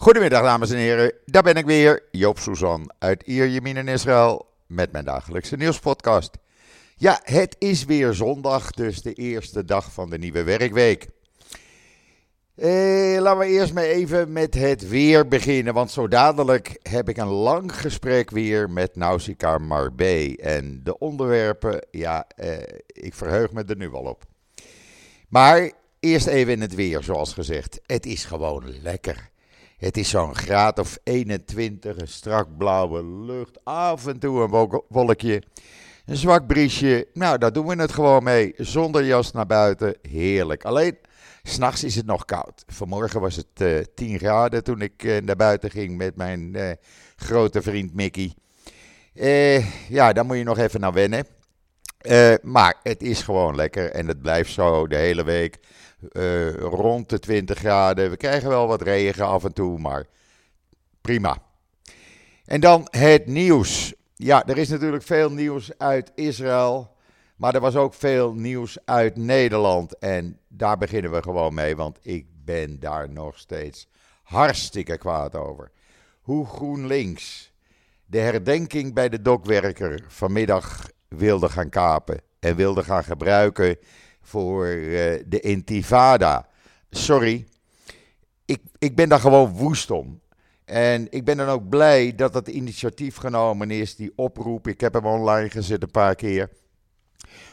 Goedemiddag dames en heren, daar ben ik weer, Joop Suzan uit Ierjemien in Israël met mijn dagelijkse nieuwspodcast. Ja, het is weer zondag, dus de eerste dag van de nieuwe werkweek. Eh, laten we eerst maar even met het weer beginnen, want zo dadelijk heb ik een lang gesprek weer met Nausicaa Marbé. En de onderwerpen, ja, eh, ik verheug me er nu al op. Maar eerst even in het weer, zoals gezegd. Het is gewoon lekker. Het is zo'n graad of 21, een strak blauwe lucht, af en toe een wolkje, een zwak briesje. Nou, daar doen we het gewoon mee. Zonder jas naar buiten, heerlijk. Alleen, s'nachts is het nog koud. Vanmorgen was het uh, eh, 10 graden toen ik uh, naar buiten ging met mijn uh, grote vriend Mickey. ja, daar moet je nog even naar wennen. maar het is gewoon lekker en het blijft zo de hele week. Uh, rond de 20 graden. We krijgen wel wat regen af en toe, maar prima. En dan het nieuws. Ja, er is natuurlijk veel nieuws uit Israël. Maar er was ook veel nieuws uit Nederland. En daar beginnen we gewoon mee, want ik ben daar nog steeds hartstikke kwaad over. Hoe GroenLinks de herdenking bij de dokwerker vanmiddag wilde gaan kapen en wilde gaan gebruiken voor uh, de intifada. Sorry, ik, ik ben daar gewoon woest om. En ik ben dan ook blij dat dat initiatief genomen is, die oproep. Ik heb hem online gezet een paar keer.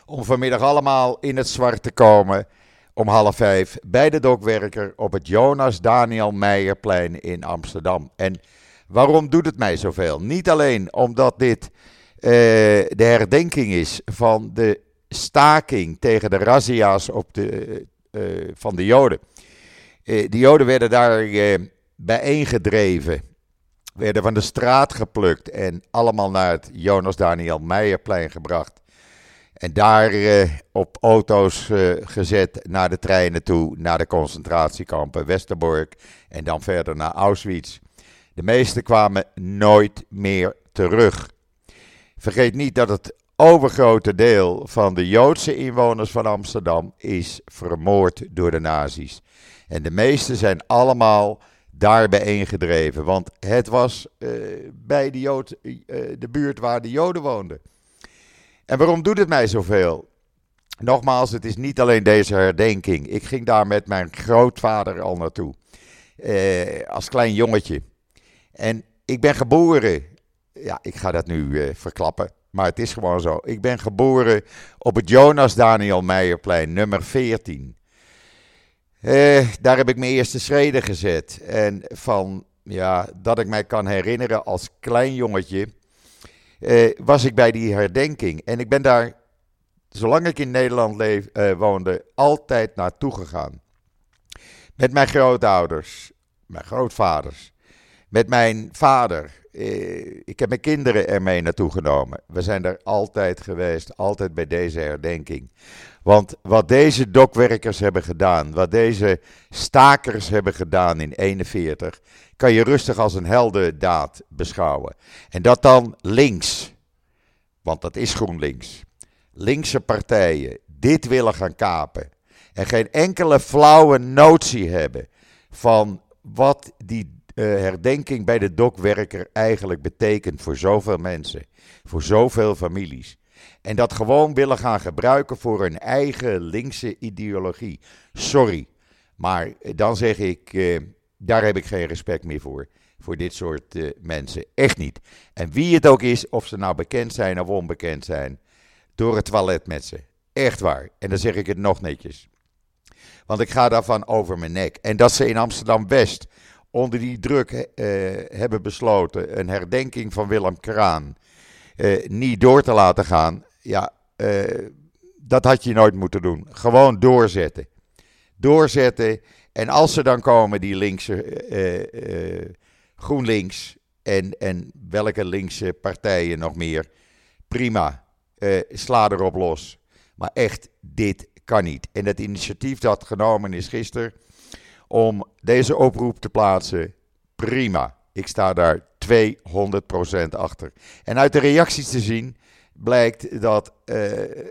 Om vanmiddag allemaal in het zwart te komen om half vijf bij de dokwerker op het Jonas Daniel Meijerplein in Amsterdam. En waarom doet het mij zoveel? Niet alleen omdat dit uh, de herdenking is van de staking tegen de razzia's op de, uh, van de Joden. Uh, de Joden werden daar bijeengedreven, werden van de straat geplukt en allemaal naar het Jonas Daniel Meijerplein gebracht. En daar op auto's gezet naar de treinen toe, naar de concentratiekampen Westerbork en dan verder naar Auschwitz. De meeste kwamen nooit meer terug. Vergeet niet dat het overgrote deel van de Joodse inwoners van Amsterdam is vermoord door de nazi's. En de meeste zijn allemaal daarbij ingedreven, want het was uh, bij de, Jood, uh, de buurt waar de Joden woonden. En waarom doet het mij zoveel? Nogmaals, het is niet alleen deze herdenking. Ik ging daar met mijn grootvader al naartoe, uh, als klein jongetje. En ik ben geboren, ja, ik ga dat nu verklappen. Maar het is gewoon zo. Ik ben geboren op het Jonas Daniel Meijerplein, nummer 14. Eh, daar heb ik mijn eerste schreden gezet. En van ja, dat ik mij kan herinneren als klein jongetje, eh, was ik bij die herdenking. En ik ben daar, zolang ik in Nederland leef, eh, woonde, altijd naartoe gegaan. Met mijn grootouders, mijn grootvaders, met mijn vader, ik heb mijn kinderen ermee naartoe genomen. We zijn er altijd geweest, altijd bij deze herdenking. Want wat deze dokwerkers hebben gedaan, wat deze stakers hebben gedaan in 41, kan je rustig als een heldendaad beschouwen. En dat dan links, want dat is GroenLinks. Linkse partijen dit willen gaan kapen en geen enkele flauwe notie hebben van wat die herdenking bij de dokwerker eigenlijk betekent voor zoveel mensen, voor zoveel families. En dat gewoon willen gaan gebruiken voor hun eigen linkse ideologie. Sorry, maar dan zeg ik, uh, daar heb ik geen respect meer voor. Voor dit soort uh, mensen. Echt niet. En wie het ook is, of ze nou bekend zijn of onbekend zijn, door het toilet met ze. Echt waar. En dan zeg ik het nog netjes. Want ik ga daarvan over mijn nek. En dat ze in Amsterdam West onder die druk eh, hebben besloten een herdenking van Willem Kraan eh, niet door te laten gaan, ja, eh, dat had je nooit moeten doen. Gewoon doorzetten. Doorzetten. En als ze dan komen, die linkse GroenLinks en, en welke linkse partijen nog meer, prima. sla erop los. Maar echt, dit kan niet. En het initiatief dat genomen is gisteren om deze oproep te plaatsen. Prima. Ik sta daar 200% achter. En uit de reacties te zien blijkt dat uh,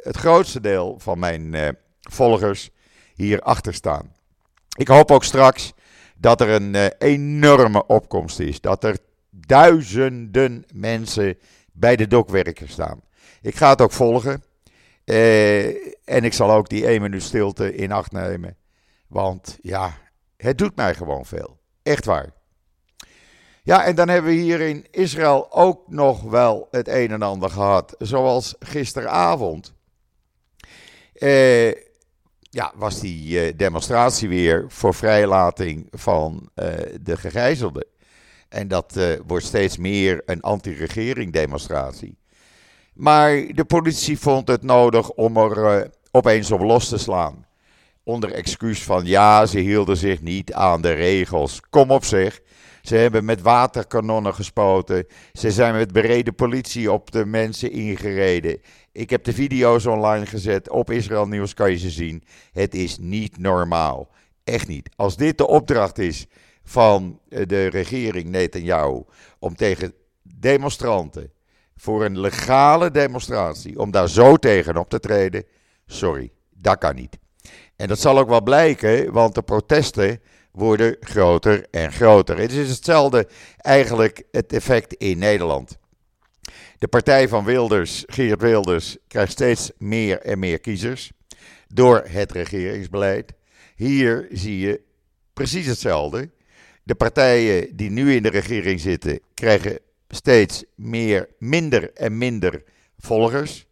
het grootste deel van mijn uh, volgers hier achter staan. Ik hoop ook straks dat er een eh, enorme opkomst is. Dat er duizenden mensen bij de dokwerker staan. Ik ga het ook volgen. Eh, en ik zal ook die één minuut stilte in acht nemen. Want ja, het doet mij gewoon veel. Echt waar. Ja, en dan hebben we hier in Israël ook nog wel het een en ander gehad. Zoals gisteravond. Eh, ja, was die eh, demonstratie weer voor vrijlating van uh, de gegijzelden. En dat uh, wordt steeds meer een anti-regering demonstratie. Maar de politie vond het nodig om er opeens op los te slaan. Onder excuus van ja, ze hielden zich niet aan de regels. Kom op zeg. Ze hebben met waterkanonnen gespoten. Ze zijn met bereden politie op de mensen ingereden. Ik heb de video's online gezet. Op Israël Nieuws kan je ze zien. Het is niet normaal. Echt niet. Als dit de opdracht is van eh, de regering Netanyahu om tegen demonstranten voor een legale demonstratie, om daar zo tegen op te treden, sorry, dat kan niet. En dat zal ook wel blijken, want de protesten worden groter en groter. Het is hetzelfde eigenlijk het effect in Nederland. De partij van Wilders, Geert Wilders, krijgt steeds meer en meer kiezers door het regeringsbeleid. Hier zie je precies hetzelfde. De partijen die nu in de regering zitten, krijgen steeds meer, minder en minder volgers.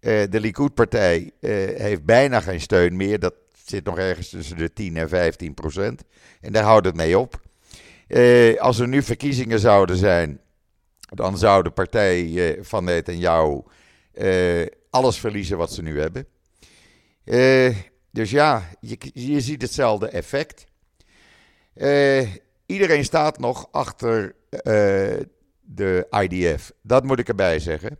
Uh, de Likud-partij uh, heeft bijna geen steun meer. Dat zit nog ergens tussen de 10 en 15 procent. En daar houdt het mee op. Uh, als er nu verkiezingen zouden zijn, dan zou de partij uh, van Netanyahu uh, alles verliezen wat ze nu hebben. dus ja, je, je, ziet hetzelfde effect. iedereen staat nog achter de IDF. Dat moet ik erbij zeggen.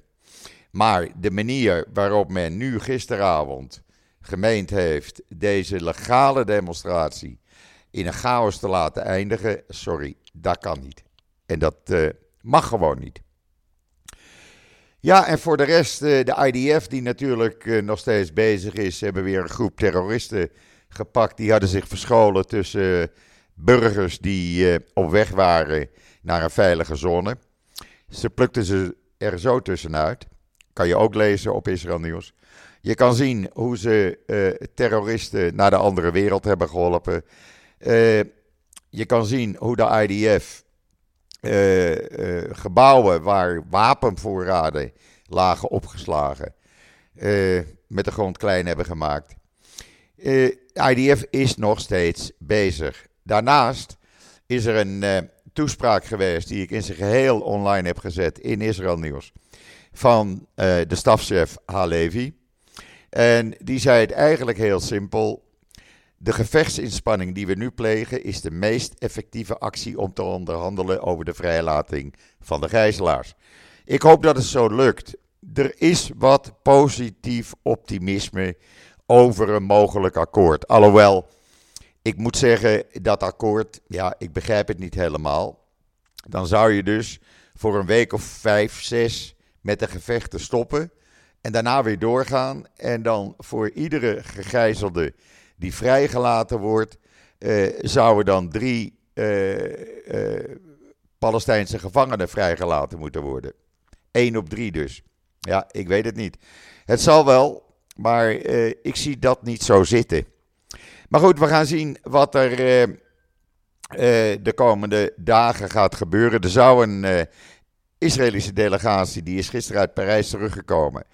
Maar de manier waarop men nu gisteravond gemeend heeft deze legale demonstratie in een chaos te laten eindigen, sorry, dat kan niet. En dat uh, mag gewoon niet. Ja, en voor de rest, uh, de IDF, die natuurlijk uh, nog steeds bezig is, hebben weer een groep terroristen gepakt. Die hadden zich verscholen tussen burgers die op weg waren naar een veilige zone. Ze plukten ze er zo tussenuit. Kan je ook lezen op Israël Nieuws. Je kan zien hoe ze uh, terroristen naar de andere wereld hebben geholpen. Uh, je kan zien hoe de IDF eh, gebouwen waar wapenvoorraden lagen opgeslagen met de grond klein hebben gemaakt. IDF is nog steeds bezig. Daarnaast is er een toespraak geweest die ik in zijn geheel online heb gezet in Israël Nieuws van de stafchef Halevi. En die zei het eigenlijk heel simpel. De gevechtsinspanning die we nu plegen is de meest effectieve actie om te onderhandelen over de vrijlating van de gijzelaars. Ik hoop dat het zo lukt. Er is wat positief optimisme over een mogelijk akkoord. Alhoewel, ik moet zeggen, dat akkoord, ja, ik begrijp het niet helemaal. Dan zou je dus voor een week of vijf, zes met de gevechten stoppen. En daarna weer doorgaan. En dan voor iedere gegijzelde die vrijgelaten wordt, uh, zouden dan drie uh, uh, Palestijnse gevangenen vrijgelaten moeten worden. Eén op drie dus. Ja, ik weet het niet. Het zal wel, maar ik zie dat niet zo zitten. Maar goed, we gaan zien wat er de komende dagen gaat gebeuren. Er zou een Israëlische delegatie, die is gisteren uit Parijs teruggekomen.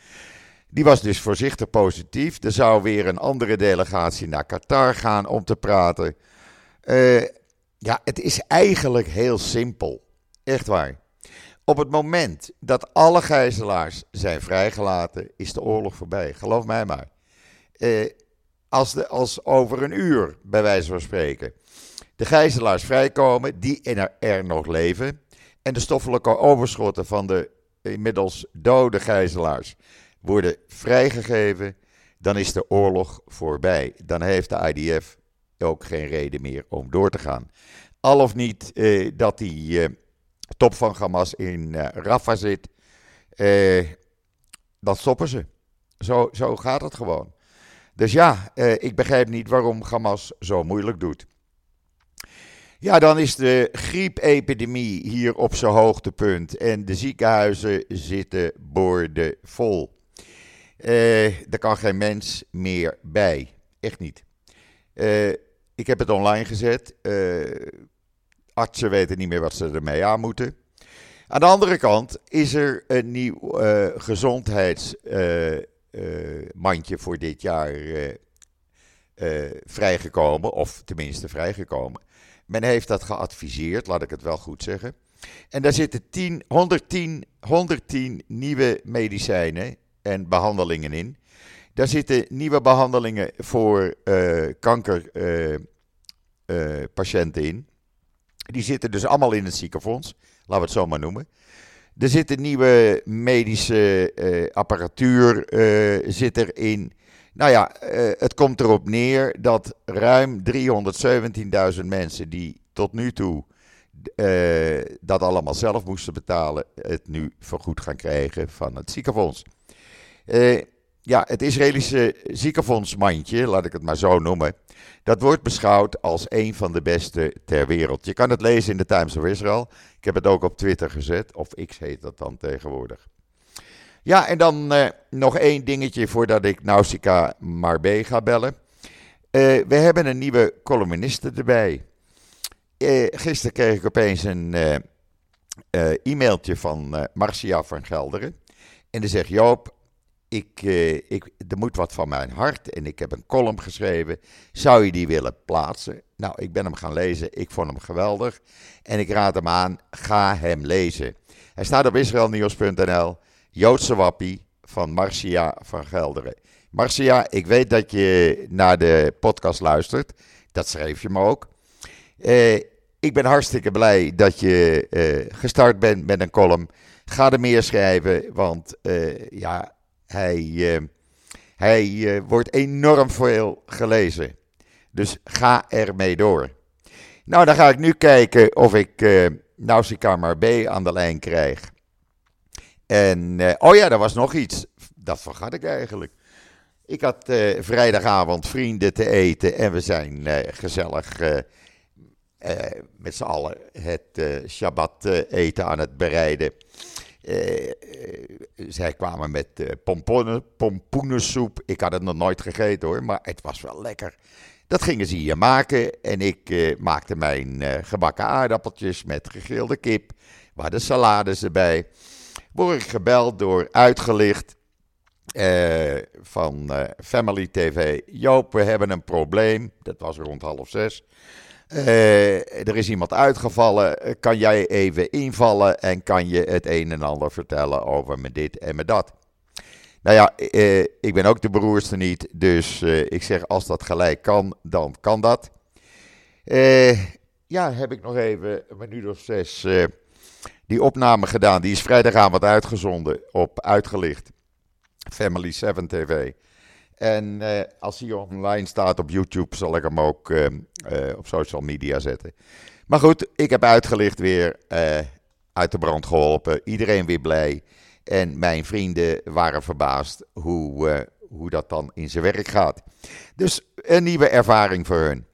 Die was dus voorzichtig positief. Er zou weer een andere delegatie naar Qatar gaan om te praten. Uh, ja, het is eigenlijk heel simpel. Echt waar. Op het moment dat alle gijzelaars zijn vrijgelaten, is de oorlog voorbij. Geloof mij maar. Uh, als, de, als over een uur, bij wijze van spreken, de gijzelaars vrijkomen, die er, er nog leven, en de stoffelijke overschotten van de inmiddels dode gijzelaars worden vrijgegeven, dan is de oorlog voorbij. Dan heeft de IDF ook geen reden meer om door te gaan. Al of niet eh, dat die eh, top van Hamas in eh, Rafah zit, eh, dat stoppen ze. Zo, zo gaat het gewoon. Dus ja, eh, ik begrijp niet waarom Hamas zo moeilijk doet. Ja, dan is de griepepidemie hier op zijn hoogtepunt en de ziekenhuizen zitten boordevol. Uh, er kan geen mens meer bij. Echt niet. Uh, ik heb het online gezet. Uh, artsen weten niet meer wat ze ermee aan moeten. Aan de andere kant is er een nieuw gezondheidsmandje voor dit jaar vrijgekomen. Of tenminste vrijgekomen. Men heeft dat geadviseerd, laat ik het wel goed zeggen. En daar zitten 10, 110, 110 nieuwe medicijnen en behandelingen in. Daar zitten nieuwe behandelingen voor uh, kankerpatiënten uh, in. Die zitten dus allemaal in het ziekenfonds, laten we het zo maar noemen. Er zitten nieuwe medische apparatuur zit erin. Nou ja, het komt erop neer dat ruim 317.000 mensen die tot nu toe dat allemaal zelf moesten betalen, het nu vergoed gaan krijgen van het ziekenfonds. Uh, ja, het Israëlische ziekenfondsmandje, laat ik het maar zo noemen, dat wordt beschouwd als een van de beste ter wereld. Je kan het lezen in de Times of Israel. Ik heb het ook op Twitter gezet, of X heet dat dan tegenwoordig. Ja, en dan uh, nog één dingetje voordat ik Nausicaa Marbe ga bellen. Uh, we hebben een nieuwe columniste erbij. Uh, gisteren kreeg ik opeens een e-mailtje van Marcia van Gelderen. En die zegt: Joop, ik, ik, er moet wat van mijn hart en ik heb een column geschreven. Zou je die willen plaatsen? Nou, ik ben hem gaan lezen. Ik vond hem geweldig. En ik raad hem aan, ga hem lezen. Hij staat op israelnieuws.nl. Joodse wappie van Marcia van Gelderen. Marcia, ik weet dat je naar de podcast luistert. Dat schreef je me ook. Uh, ik ben hartstikke blij dat je uh, gestart bent met een column. Ga er meer schrijven, want ja, hij, hij wordt enorm veel gelezen. Dus ga ermee door. Nou, dan ga ik nu kijken of ik uh, Nausicaa B aan de lijn krijg. En, oh ja, er was nog iets. Dat vergat ik eigenlijk. Ik had vrijdagavond vrienden te eten en we zijn gezellig met z'n allen het Shabbat eten aan het bereiden. Zij kwamen met pomponnen, pompoenensoep. Ik had het nog nooit gegeten hoor, maar het was wel lekker. Dat gingen ze hier maken en ik maakte mijn gebakken aardappeltjes met gegrilde kip. Waar de salades erbij. Word ik gebeld door Uitgelicht van Family TV. Joop, we hebben een probleem. Dat was rond half zes. Uh, er is iemand uitgevallen. Kan jij even invallen en kan je het een en ander vertellen over me dit en me dat? Nou ja, uh, ik ben ook de beroerste niet. Dus uh, ik zeg, als dat gelijk kan, dan kan dat. ja, heb ik nog even een minuut of zes die opname gedaan. Die is vrijdagavond uitgezonden op Uitgelicht. Family 7 TV. En uh, als hij online staat op YouTube, zal ik hem ook uh, uh, op social media zetten. Maar goed, ik heb uitgelicht weer, uit de brand geholpen. Iedereen weer blij. En mijn vrienden waren verbaasd hoe, hoe dat dan in zijn werk gaat. Dus een nieuwe ervaring voor hun.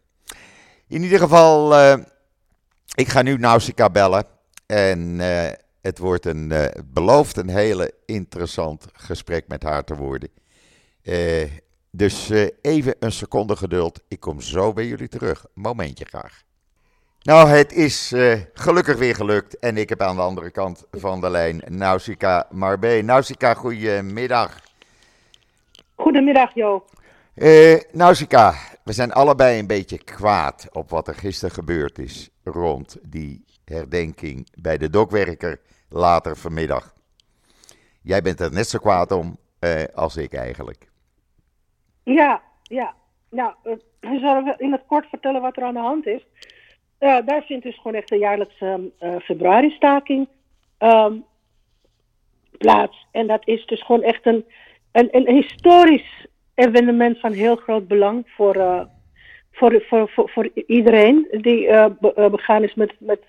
In ieder geval, ik ga nu Nausicaa bellen. En het wordt een, belooft een hele interessant gesprek met haar te worden. Uh, dus even een seconde geduld. Ik kom zo bij jullie terug. Momentje graag. Nou, het is gelukkig weer gelukt. En ik heb aan de andere kant van de lijn Nausicaa Marbe. Nausicaa, goedemiddag. Goedemiddag, Jo. Nausicaa, we zijn allebei een beetje kwaad op wat er gisteren gebeurd is rond die herdenking bij de dokwerker later vanmiddag. Jij bent er net zo kwaad om uh, als ik eigenlijk. Ja, ja. Nou, we zullen in het kort vertellen wat er aan de hand is. Uh, daar vindt dus gewoon echt een jaarlijkse uh, februari-staking um, plaats. En dat is dus gewoon echt een, een, een historisch evenement van heel groot belang voor, uh, voor, voor, voor, voor iedereen die be, begaan is met, met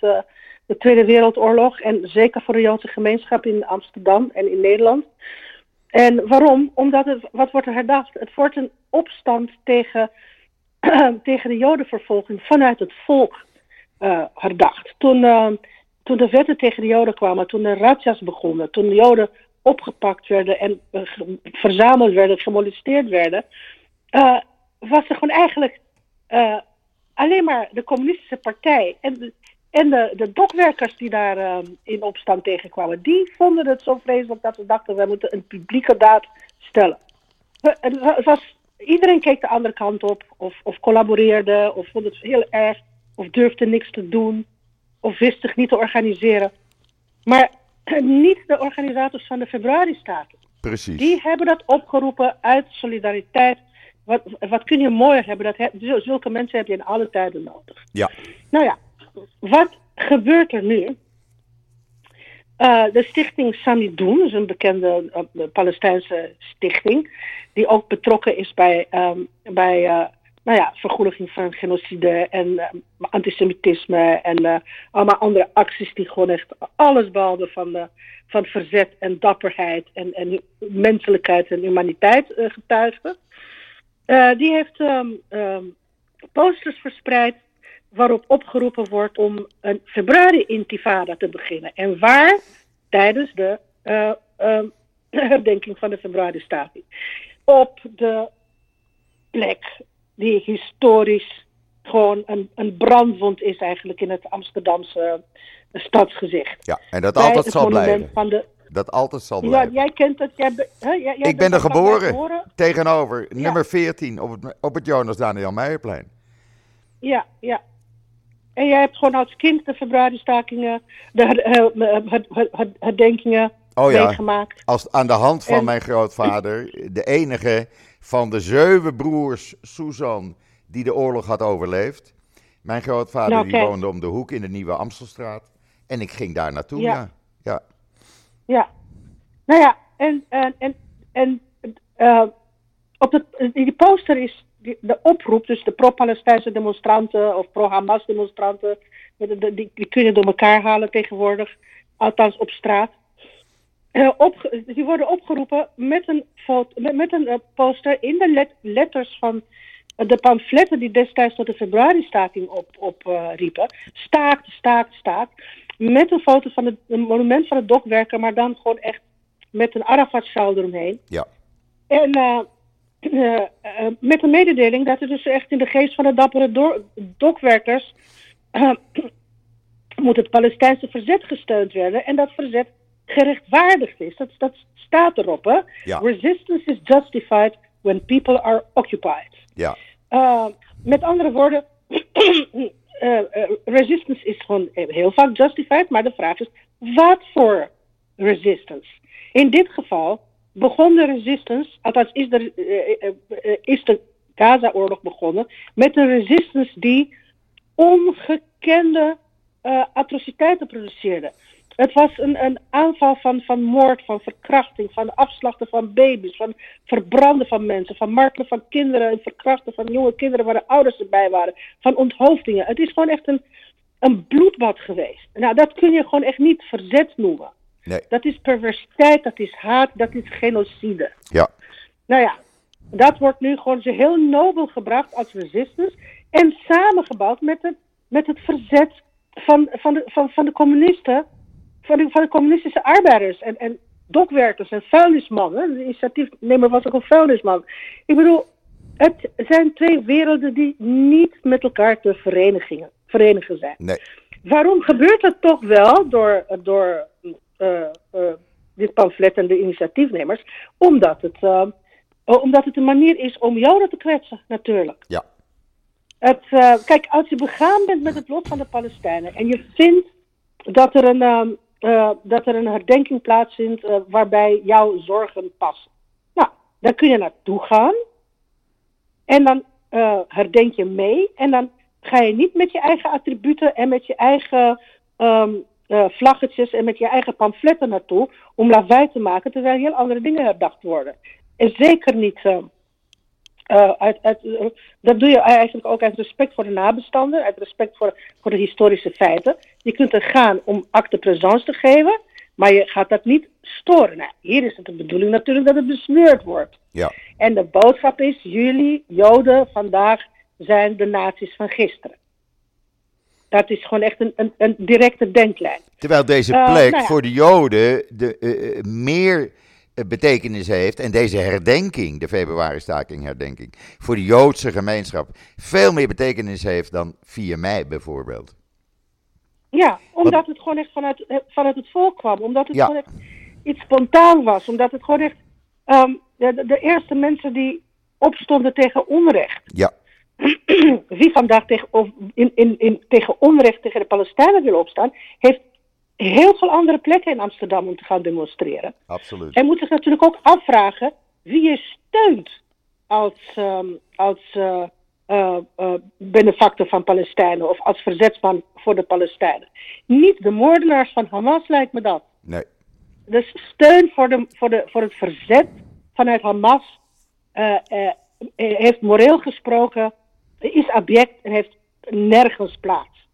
de Tweede Wereldoorlog. En zeker voor de Joodse gemeenschap in Amsterdam en in Nederland. En waarom? Omdat het, wat wordt er herdacht? Het wordt een opstand tegen, tegen de jodenvervolging vanuit het volk. herdacht. Toen, toen de wetten tegen de Joden kwamen, toen de razzia's begonnen, toen de Joden opgepakt werden en verzameld werden, gemolesteerd werden, was er gewoon eigenlijk alleen maar de communistische partij en de, en de, de dokwerkers die daar uh, in opstand tegenkwamen, die vonden het zo vreselijk dat ze dachten, we moeten een publieke daad stellen. Het was, iedereen keek de andere kant op, of, of collaboreerde, of vond het heel erg, of durfde niks te doen, of wist zich niet te organiseren. Maar niet de organisators van de februari-staking. Precies. Die hebben dat opgeroepen uit solidariteit. Wat, wat kun je mooier hebben? Dat zulke mensen heb je in alle tijden nodig. Ja. Nou ja, wat gebeurt er nu? Uh, de stichting Samidoun, is een bekende uh, Palestijnse stichting, die ook betrokken is bij, um, bij uh, nou ja, vergoediging van genocide en antisemitisme en allemaal andere acties die gewoon echt alles behalve van, van verzet en dapperheid en, en menselijkheid en humaniteit getuigden. Die heeft um, um, posters verspreid waarop opgeroepen wordt om een februari-intifada te beginnen. En waar? Tijdens de uh, herdenking van de februari-staking. Op de plek die historisch gewoon een, een brandwond is eigenlijk in het Amsterdamse stadsgezicht. Ja, en dat altijd zal blijven. Van de, dat altijd zal blijven. Ja, jij kent het. Jij, hè, jij, ik ben er geboren, tegenover, ja. nummer 14, op het, op het Jonas Daniel Meijerplein. Ja, ja. En jij hebt gewoon als kind de februari-stakingen, de herdenkingen oh, ja. meegemaakt. Als, aan de hand van mijn grootvader, de enige van de zeven broers, Susan, die de oorlog had overleefd. Mijn grootvader nou, die woonde om de hoek in de Nieuwe Amstelstraat. En ik ging daar naartoe, ja. Ja, ja. Nou ja, en, en, en, en uh, op het, die poster is de oproep, dus de pro-Palestijnse demonstranten of pro-Hamas demonstranten, die, die, kun je door elkaar halen tegenwoordig, althans op straat. Uh, op, die worden opgeroepen met een, foto, met, met een uh, poster in de let, letters van de pamfletten die destijds tot de februari-staking opriepen. Op, uh, staakt, staakt, staakt. Met een foto van het monument van het dokwerker, maar dan gewoon echt met een Arafat-sjaal eromheen. Ja. En uh, met een mededeling dat het dus echt in de geest van de dappere dokwerkers moet het Palestijnse verzet gesteund worden en dat verzet gerechtvaardigd is. Dat, dat staat erop. Hè? Ja. Resistance is justified when people are occupied. Ja. met andere woorden, resistance is gewoon heel vaak justified, maar de vraag is, wat voor resistance? In dit geval begon de resistance, althans is de, uh, is de Gaza-oorlog begonnen, met een resistance die ongekende atrociteiten produceerde. Het was een, een aanval van, van moord, van verkrachting, van afslachten van baby's, van verbranden van mensen, van martelen van kinderen en verkrachten van jonge kinderen waar de ouders erbij waren, van onthoofdingen. Het is gewoon echt een, een bloedbad geweest. Nou, dat kun je gewoon echt niet verzet noemen. Nee. Dat is perversiteit, dat is haat, dat is genocide. Ja. Nou ja, dat wordt nu gewoon zo heel nobel gebracht als resistance. En samengebouwd met het, met het verzet van, van, de, van, van de communisten, van de, van de communistische arbeiders en, en dokwerkers en vuilnismannen. De initiatiefnemer was ook een vuilnisman. Ik bedoel, het zijn twee werelden die niet met elkaar te verenigen, verenigen zijn. Nee. Waarom gebeurt het toch wel door, door uh, uh, dit pamflet en de initiatiefnemers, omdat het, uh, omdat het een manier is om Joden te kwetsen, natuurlijk. Ja. Het, kijk, als je begaan bent met het lot van de Palestijnen en je vindt dat er een, dat er een herdenking plaatsvindt waarbij jouw zorgen passen. Nou, dan kun je naartoe gaan en dan herdenk je mee en dan ga je niet met je eigen attributen en met je eigen uh, vlaggetjes en met je eigen pamfletten naartoe om lawaai te maken, terwijl heel andere dingen herdacht worden. En zeker niet. Uh, uit, uit, dat doe je eigenlijk ook uit respect voor de nabestanden, uit respect voor, voor de historische feiten. Je kunt er gaan om acte présence te geven, maar je gaat dat niet storen. Nou, hier is het de bedoeling natuurlijk dat het besmeurd wordt. Ja. En de boodschap is: jullie, Joden, vandaag zijn de naties van gisteren. Dat is gewoon echt een, een, een directe denklijn. Terwijl deze Eh, plek nou ja. voor de Joden de, eh, eh, meer eh, betekenis heeft. En deze herdenking, de februari-staking herdenking, voor de Joodse gemeenschap veel meer betekenis heeft dan 4 mei bijvoorbeeld. Ja, omdat het gewoon echt vanuit, eh, vanuit het volk kwam. Omdat het Ja. gewoon echt iets spontaan was. Omdat het gewoon echt ehm, de, de- de eerste mensen die opstonden tegen onrecht. Ja, Wie vandaag tegen, of in, in, in, tegen onrecht tegen de Palestijnen wil opstaan, heeft heel veel andere plekken in Amsterdam om te gaan demonstreren. absoluut. En moet zich natuurlijk ook afvragen wie je steunt als, ehm, als eh, benefactor van Palestijnen of als verzetsman voor de Palestijnen. Niet de moordenaars van Hamas lijkt me dat. Nee, Dus steun voor, de, voor, de, voor het verzet vanuit Hamas heeft moreel gesproken, is abject en heeft nergens plaats.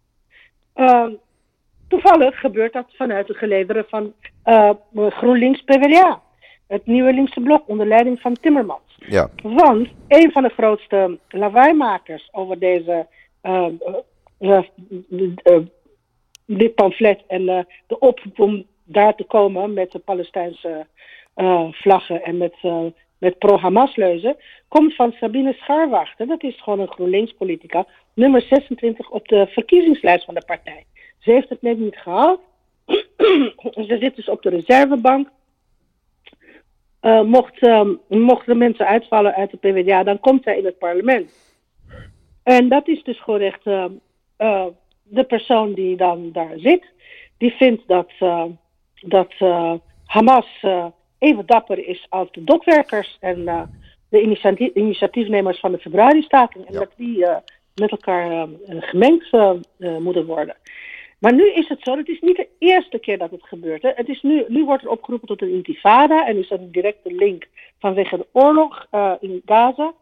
Toevallig gebeurt dat vanuit de gelederen van eh, GroenLinks PvdA. Het nieuwe linkse blok onder leiding van Timmermans. ja, Want een van de grootste lawaaimakers over deze eh, eh, dit pamflet en de oproep om daar te komen met de Palestijnse vlaggen en met, met pro-Hamas-leuzen, komt van Sabine Scharwachter. Dat is gewoon een GroenLinks-politica, nummer 26 op de verkiezingslijst van de partij. Ze heeft het net niet gehaald. Ze zit dus op de reservebank. Eh, mocht, ehm, mochten mensen uitvallen uit de PvdA, dan komt zij in het parlement. En dat is dus gewoon echt ehm, eh, de persoon die dan daar zit. Die vindt dat, eh, dat Hamas even dapper is als de dokwerkers en de initiatie- initiatiefnemers van de februari-staking. En Ja. dat die met elkaar eh, gemengd moeten worden. Maar nu is het zo, het is niet de eerste keer dat het gebeurt. Hè. Het is nu, nu wordt er opgeroepen tot een intifada en is dat een directe link vanwege de oorlog eh, in Gaza.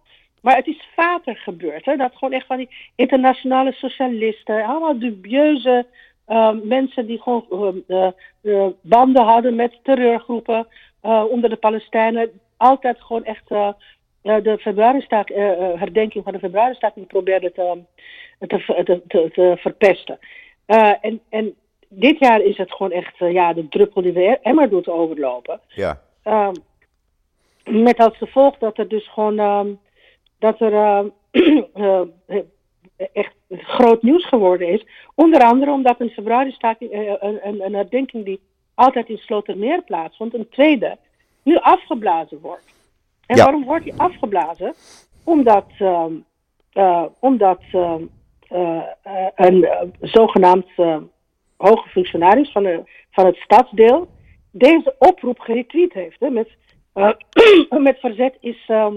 Maar het is vaker gebeurd. Hè, dat gewoon echt van die internationale socialisten, allemaal dubieuze eh, mensen die gewoon eh, banden hadden met terreurgroepen onder de Palestijnen, altijd gewoon echt de februari-staak, herdenking van de februari-staking probeerden te, te, te verpesten. Eh, en, en dit jaar is het gewoon echt eh, ja, de druppel die de emmer doet overlopen. ja, Ehm, met als gevolg dat er dus gewoon ehm, dat er ehm, eh, echt groot nieuws geworden is. Onder andere omdat een februari-staking, een, een, een herdenking die altijd in Slotermeer plaatsvond, een tweede, nu afgeblazen wordt. En Ja. waarom wordt die afgeblazen? Omdat, omdat een eh, zogenaamd eh, hoge functionaris van, de, van het stadsdeel deze oproep geretweet heeft. Hè, met, eh, met verzet is, ehm,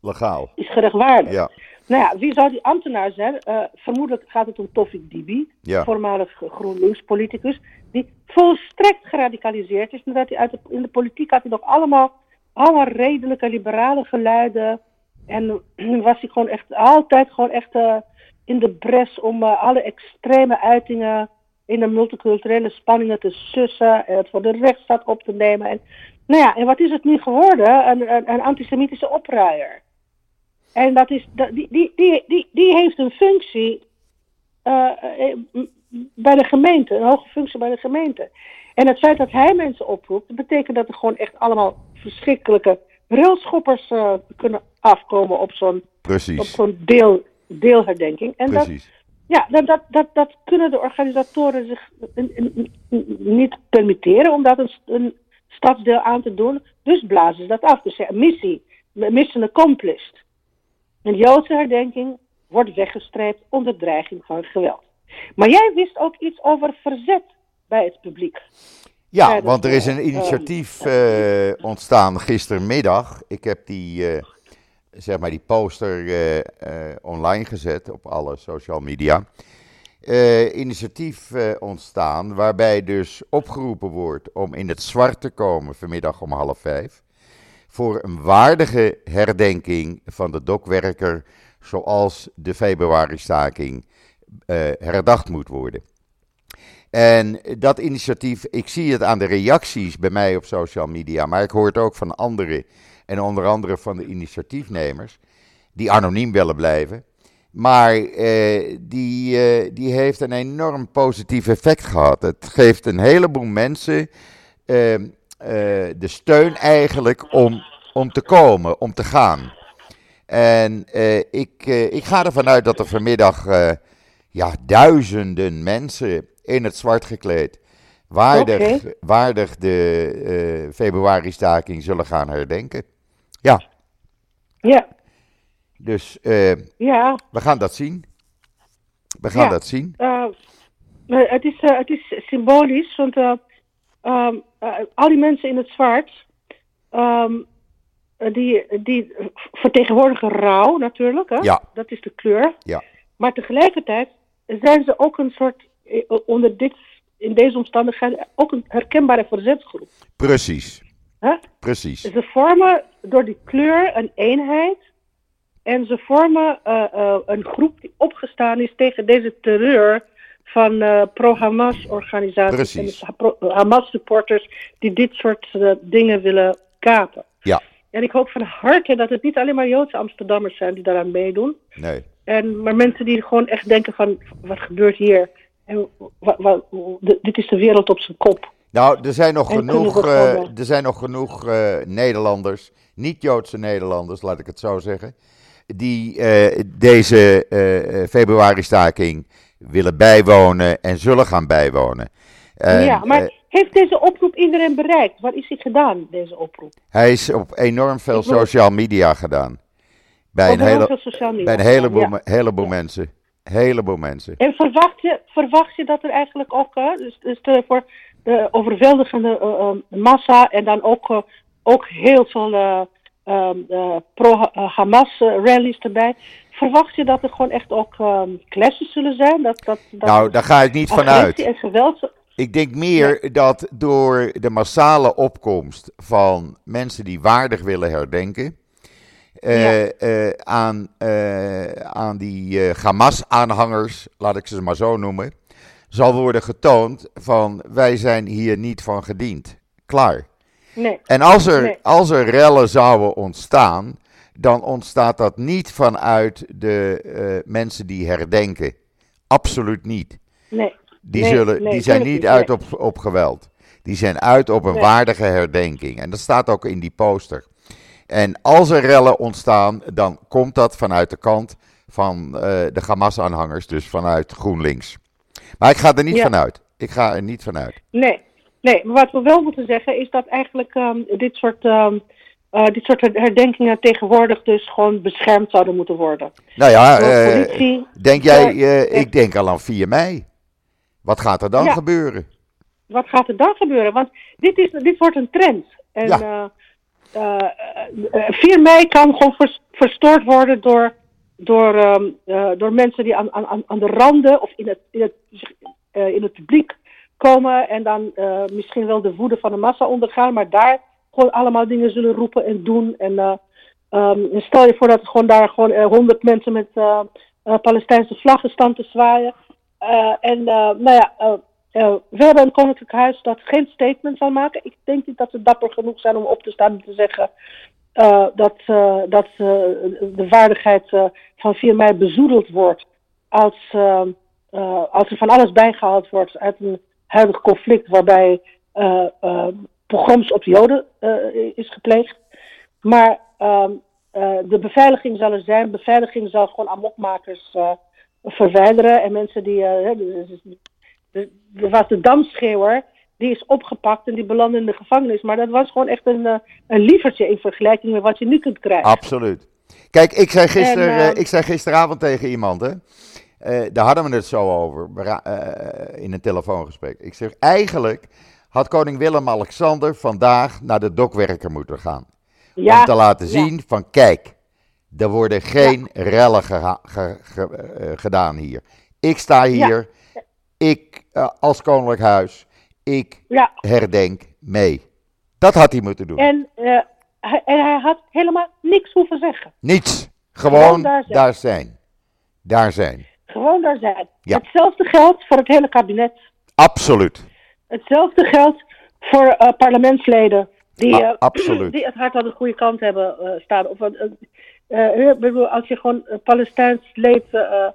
legaal. is gerechtvaardigd. Ja, Nou ja, wie zou die ambtenaar zijn? Eh, vermoedelijk gaat het om Tofik Dibi, Ja. voormalig GroenLinks-politicus, die volstrekt geradicaliseerd is. Nadat hij uit de, in de politiek had hij nog allemaal, allemaal redelijke liberale geluiden. En was hij gewoon echt altijd gewoon echt eh, in de bres om eh, alle extreme uitingen in de multiculturele spanningen te sussen en het voor de rechtsstaat op te nemen. En, nou ja, en wat is het nu geworden? Een, een, een antisemitische opruier. En dat is, die, die, die, die, die heeft een functie eh, eh, bij de gemeente, een hoge functie bij de gemeente. En het feit dat hij mensen oproept, betekent dat er gewoon echt allemaal verschrikkelijke railschoppers kunnen afkomen op zo'n op zo'n deel, deelherdenking. En dat, Precies. ja, dat, dat, dat, dat kunnen de organisatoren zich niet permitteren om dat een, st- een stadsdeel aan te doen. Dus blazen ze dat af. Dus ja, missie, mission accomplished. Een Joodse herdenking wordt weggestreept onder dreiging van geweld. Maar jij wist ook iets over verzet bij het publiek. Ja, want er is een initiatief eh, ontstaan gistermiddag. Ik heb die, eh, zeg maar die poster eh, eh, online gezet op alle social media. Eh, initiatief ontstaan waarbij dus opgeroepen wordt om in het zwart te komen vanmiddag om half vijf. Voor een waardige herdenking van de dokwerker zoals de februari-staking herdacht moet worden. En dat initiatief, ik zie het aan de reacties bij mij op social media, maar ik hoor het ook van anderen en onder andere van de initiatiefnemers, die anoniem willen blijven. Maar eh, die, eh, die heeft een enorm positief effect gehad. Het geeft een heleboel mensen eh, eh, de steun eigenlijk om, om te komen, om te gaan. En ik, ik ga ervan uit dat er vanmiddag ja, duizenden mensen in het zwart gekleed waardig, waardig de eh februari-staking zullen gaan herdenken. Ja, Ja, dus eh, ja. we gaan dat zien. We gaan Ja. dat zien. eh, het, is, eh, het is symbolisch, want eh, ehm, eh, al die mensen in het zwart, ehm, eh, die, die vertegenwoordigen rouw natuurlijk, hè? Ja. dat is de kleur. Ja. Maar tegelijkertijd zijn ze ook een soort, onder dit, in deze omstandigheden, ook een herkenbare verzetsgroep. Precies, Hè? precies. Ze vormen door die kleur een eenheid. En ze vormen eh, eh, een groep die opgestaan is tegen deze terreur van eh, pro-Hamas-organisaties en Hamas-supporters die dit soort dingen willen kapen. Ja, En ik hoop van harte dat het niet alleen maar Joodse Amsterdammers zijn die daaraan meedoen. nee. En, maar mensen die gewoon echt denken van, wat gebeurt hier? En dit is de wereld op zijn kop. Nou, er zijn nog En genoeg, eh, er zijn nog genoeg eh, Nederlanders, niet-Joodse Nederlanders, laat ik het zo zeggen, die eh, deze februari-staking willen bijwonen en zullen gaan bijwonen. En, ja, maar heeft deze oproep iedereen bereikt? Wat is hij gedaan, deze oproep? hij is op enorm veel social media gedaan. Bij Op een, hele, bij een heleboel, Ja. mensen. Heleboel mensen. En verwacht je, verwacht je dat er eigenlijk ook, hè, dus, dus voor de overweldigende eh, eh, massa en dan ook, ook heel veel eh, ehm, eh, pro-Hamas-rallies erbij. Verwacht je dat er gewoon echt ook clashes zullen zijn? Dat, dat, dat Nou, daar ga ik niet van agressie uit. en geweld... Ik denk meer dat door de massale opkomst van mensen die waardig willen herdenken. Ja. aan, aan die Hamas-aanhangers, laat ik ze maar zo noemen, zal worden getoond van wij zijn hier niet van gediend. Klaar. Nee, En als er, Nee. als er rellen zouden ontstaan, dan ontstaat dat niet vanuit de eh, mensen die herdenken. Absoluut niet. nee. Die, Nee, zullen, die zijn niet uit op, op geweld. Die zijn uit op een waardige herdenking. En dat staat ook in die poster. En als er rellen ontstaan, dan komt dat vanuit de kant van eh, de Hamas-aanhangers, dus vanuit GroenLinks. Maar ik ga er niet Ja. vanuit. Ik ga er niet vanuit. Nee, nee, maar wat we wel moeten zeggen is dat eigenlijk ehm, dit, soort, ehm, eh, dit soort herdenkingen tegenwoordig dus gewoon beschermd zouden moeten worden. Nou ja, eh, politie. denk jij, Ja, eh, ik denk al aan 4 mei. Wat gaat er dan Ja. gebeuren? Wat gaat er dan gebeuren? Want dit, is, dit wordt een trend. En Ja. eh, 4 mei kan gewoon vers- verstoord worden door, door, ehm, eh, door mensen die aan, aan, aan de randen of in het, in het, eh, in het publiek komen en dan eh, misschien wel de woede van de massa ondergaan, maar daar gewoon allemaal dingen zullen roepen en doen. En eh, ehm, stel je voor dat gewoon daar gewoon honderd mensen met Palestijnse vlaggen staan te zwaaien. En nou ja, we hebben een koninklijk huis dat geen statement zal maken. Ik denk niet dat ze dapper genoeg zijn om op te staan en te zeggen eh, dat, eh, dat eh, de waardigheid eh, van 4 mei bezoedeld wordt als, eh, eh, als er van alles bijgehaald wordt uit een huidig conflict waarbij eh, eh, pogroms op Joden eh, is gepleegd. Maar ehm, eh, de beveiliging zal er zijn. Beveiliging zal gewoon amokmakers eh, verwijderen. En mensen die. eh, dus- dus- dus- Er was de damschreeuwer. Die is opgepakt en die belandde in de gevangenis. Maar dat was gewoon echt een, eh, een lievertje in vergelijking met wat je nu kunt krijgen. Absoluut. Kijk, ik zei, gister, En, eh, ik zei gisteravond tegen iemand, hè, eh, daar hadden we het zo over in een telefoongesprek. Ik zeg, eigenlijk had koning Willem-Alexander vandaag naar de dokwerker moeten gaan. Ja, om te laten ja. zien van, kijk, er worden geen rellen geha- ge- ge- gedaan hier. Ik sta hier, ik als koninklijk huis, ik Ja, herdenk mee. Dat had hij moeten doen. en, eh, hij, en hij had helemaal niks hoeven zeggen. Niets. Gewoon Gewoon daar daar zijn. Daar zijn. Gewoon daar zijn. Ja. Hetzelfde geldt voor het hele kabinet. Absoluut. Hetzelfde geldt voor eh, parlementsleden die, eh, absoluut. die het hart aan de goede kant hebben staan. Of, bedoel, als je gewoon Palestijns uh,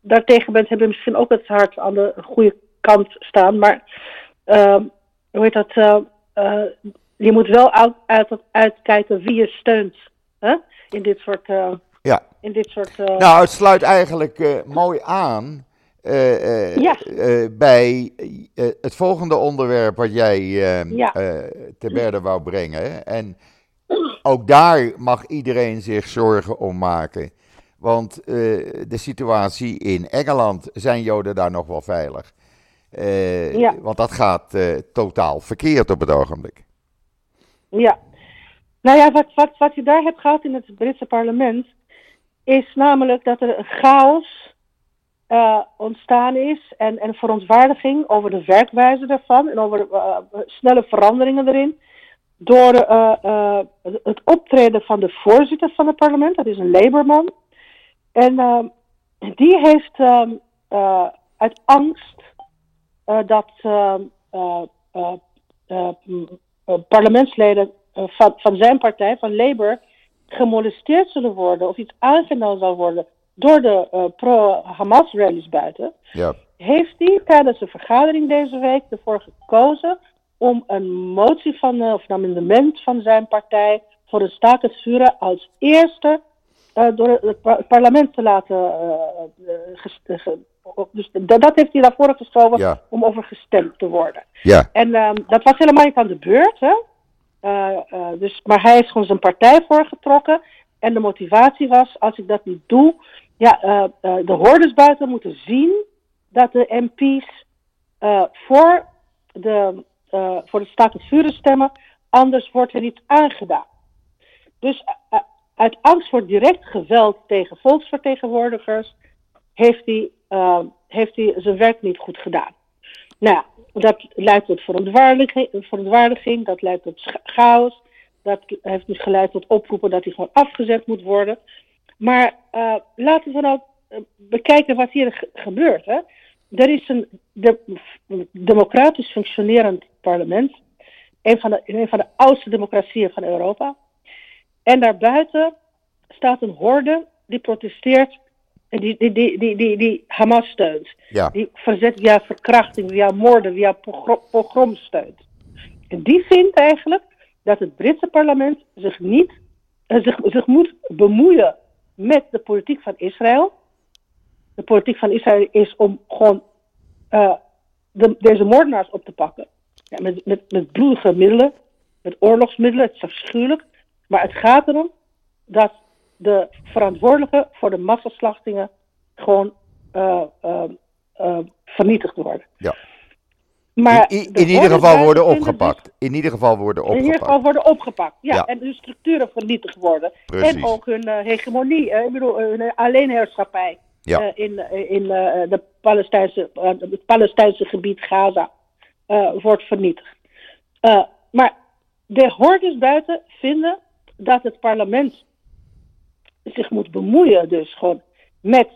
daartegen bent, heb je misschien ook het hart aan de goede kant staan. Maar hoe heet dat? je moet wel uit, uit, uitkijken wie je steunt hè? in dit soort. ja. In dit soort nou, het sluit eigenlijk mooi aan. Ja. bij het volgende onderwerp wat jij ja. te berde wou brengen. En ook daar mag iedereen zich zorgen om maken. Want de situatie in Engeland, zijn Joden daar nog wel veilig? Uh, ja. Want dat gaat uh, totaal verkeerd op het ogenblik. Ja. Nou ja, wat, wat, wat je daar hebt gehad in het Britse parlement, is namelijk dat er een chaos ontstaan is en, en verontwaardiging over de werkwijze daarvan en over snelle veranderingen erin door het optreden van de voorzitter van het parlement, dat is een Labourman. En uh, die heeft uh, uit angst dat parlementsleden van, van zijn partij, van Labour, gemolesteerd zullen worden of iets aangenomen zal worden door de pro-Hamas-rallies buiten, ja. heeft hij tijdens een vergadering deze week ervoor gekozen om een motie van, uh, of een amendement van zijn partij voor de staakt het vuren als eerste uh, door het, parlement te laten. Dus dat heeft hij daarvoor geschoven ja. om over gestemd te worden. Ja. En um, dat was helemaal niet aan de beurt. Hè? dus, maar hij is gewoon zijn partij voorgetrokken. En de motivatie was, als ik dat niet doe, ja, de hordes buiten moeten zien dat de MP's voor de voor de staat het vuren stemmen, anders wordt er niet aangedaan. Dus uit angst voor direct geweld tegen volksvertegenwoordigers heeft hij, uh, heeft hij zijn werk niet goed gedaan. Nou, dat leidt tot verontwaardiging, dat leidt tot chaos, dat heeft dus geleid tot oproepen dat hij gewoon afgezet moet worden. Maar laten we nou bekijken wat hier gebeurt. Hè? Er is een de, democratisch functionerend parlement. Een van, de, een van de oudste democratieën van Europa. En daarbuiten staat een horde die protesteert die, die, die, die, die, die Hamas steunt. Ja. Die verzet via verkrachting, via moorden, via pogrom steunt. En die vindt eigenlijk dat het Britse parlement zich niet uh, zich, zich moet bemoeien met de politiek van Israël. De politiek van Israël is om gewoon uh, de, deze moordenaars op te pakken. Ja, met, met, met bloedige middelen, met oorlogsmiddelen, het is afschuwelijk. Maar het gaat erom dat de verantwoordelijken voor de massaslachtingen gewoon uh, uh, vernietigd worden. Ja. Maar in, in, ieder geval worden opgepakt. in ieder geval worden opgepakt. In ieder geval worden opgepakt, ja. En hun structuren vernietigd worden. Precies. En ook hun hegemonie, ik bedoel, hun alleenheerschappij ja. in, in de Palestijnse, het Palestijnse gebied Gaza wordt vernietigd. maar de hordes buiten vinden dat het parlement zich moet bemoeien, dus gewoon met,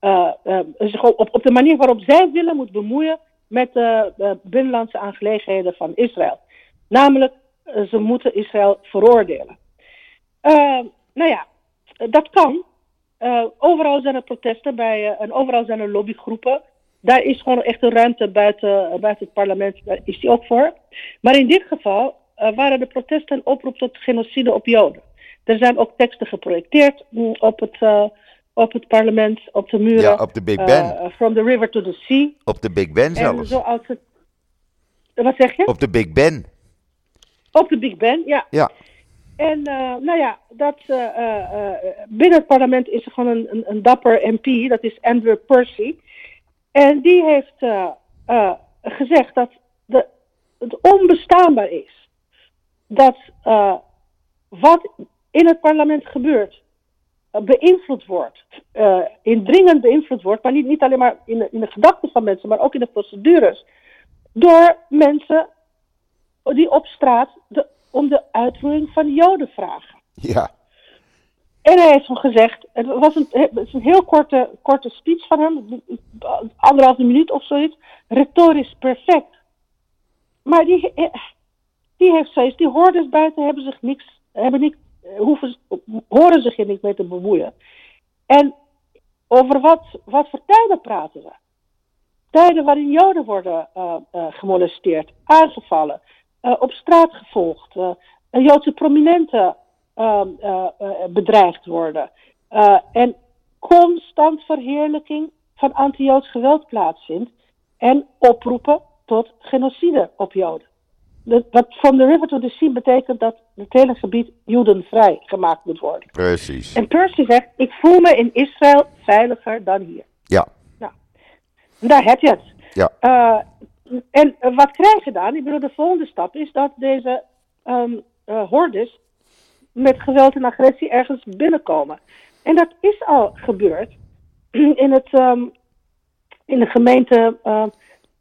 uh, zich op, op de manier waarop zij willen moet bemoeien met de, de binnenlandse aangelegenheden van Israël. Namelijk, ze moeten Israël veroordelen. nou ja, dat kan. overal zijn er protesten bij, en overal zijn er lobbygroepen. Daar is gewoon echt een ruimte buiten, buiten het parlement, daar is die ook voor. Maar in dit geval waren de protesten een oproep tot genocide op Joden. Er zijn ook teksten geprojecteerd mm, op het, uh, op het parlement, op de muren. Ja, op de Big Ben. Uh, from the river to the sea. Op de Big Ben zelfs. zoals het... Wat zeg je? Op de Big Ben. Op de Big Ben, ja. Ja. En uh, nou ja, dat, binnen het parlement is er gewoon een, een, een, dapper MP, dat is Andrew Percy. En die heeft gezegd dat de, het onbestaanbaar is dat wat in het parlement gebeurt, uh, beïnvloed wordt, uh, indringend beïnvloed wordt, maar niet, niet alleen maar in de, in de gedachten van mensen, maar ook in de procedures, door mensen die op straat de, om de uitroeiing van Joden vragen. Ja. En hij heeft van gezegd, het was een, het is een heel korte, korte speech van hem, anderhalve minuut of zoiets, retorisch perfect. Maar die, die heeft zoiets, die hordes buiten hebben zich niks hebben niet hoeven, horen zich niet mee te bemoeien. En over wat, wat voor tijden praten we? Tijden waarin Joden worden uh, uh, gemolesteerd, aangevallen, op straat gevolgd, Joodse prominenten ehm, bedreigd worden. en constant verheerlijking van anti-Joods geweld plaatsvindt. En oproepen tot genocide op Joden. Wat from the river to the sea betekent dat het hele gebied Jodenvrij gemaakt moet worden. Precies. En Percy zegt, ik voel me in Israël veiliger dan hier. Ja. Nou, daar heb je het. Ja. Uh, en wat krijg je dan? Ik bedoel, de volgende stap is dat deze um, uh, hordes met geweld en agressie ergens binnenkomen. En dat is al gebeurd in, het, um, in de gemeente,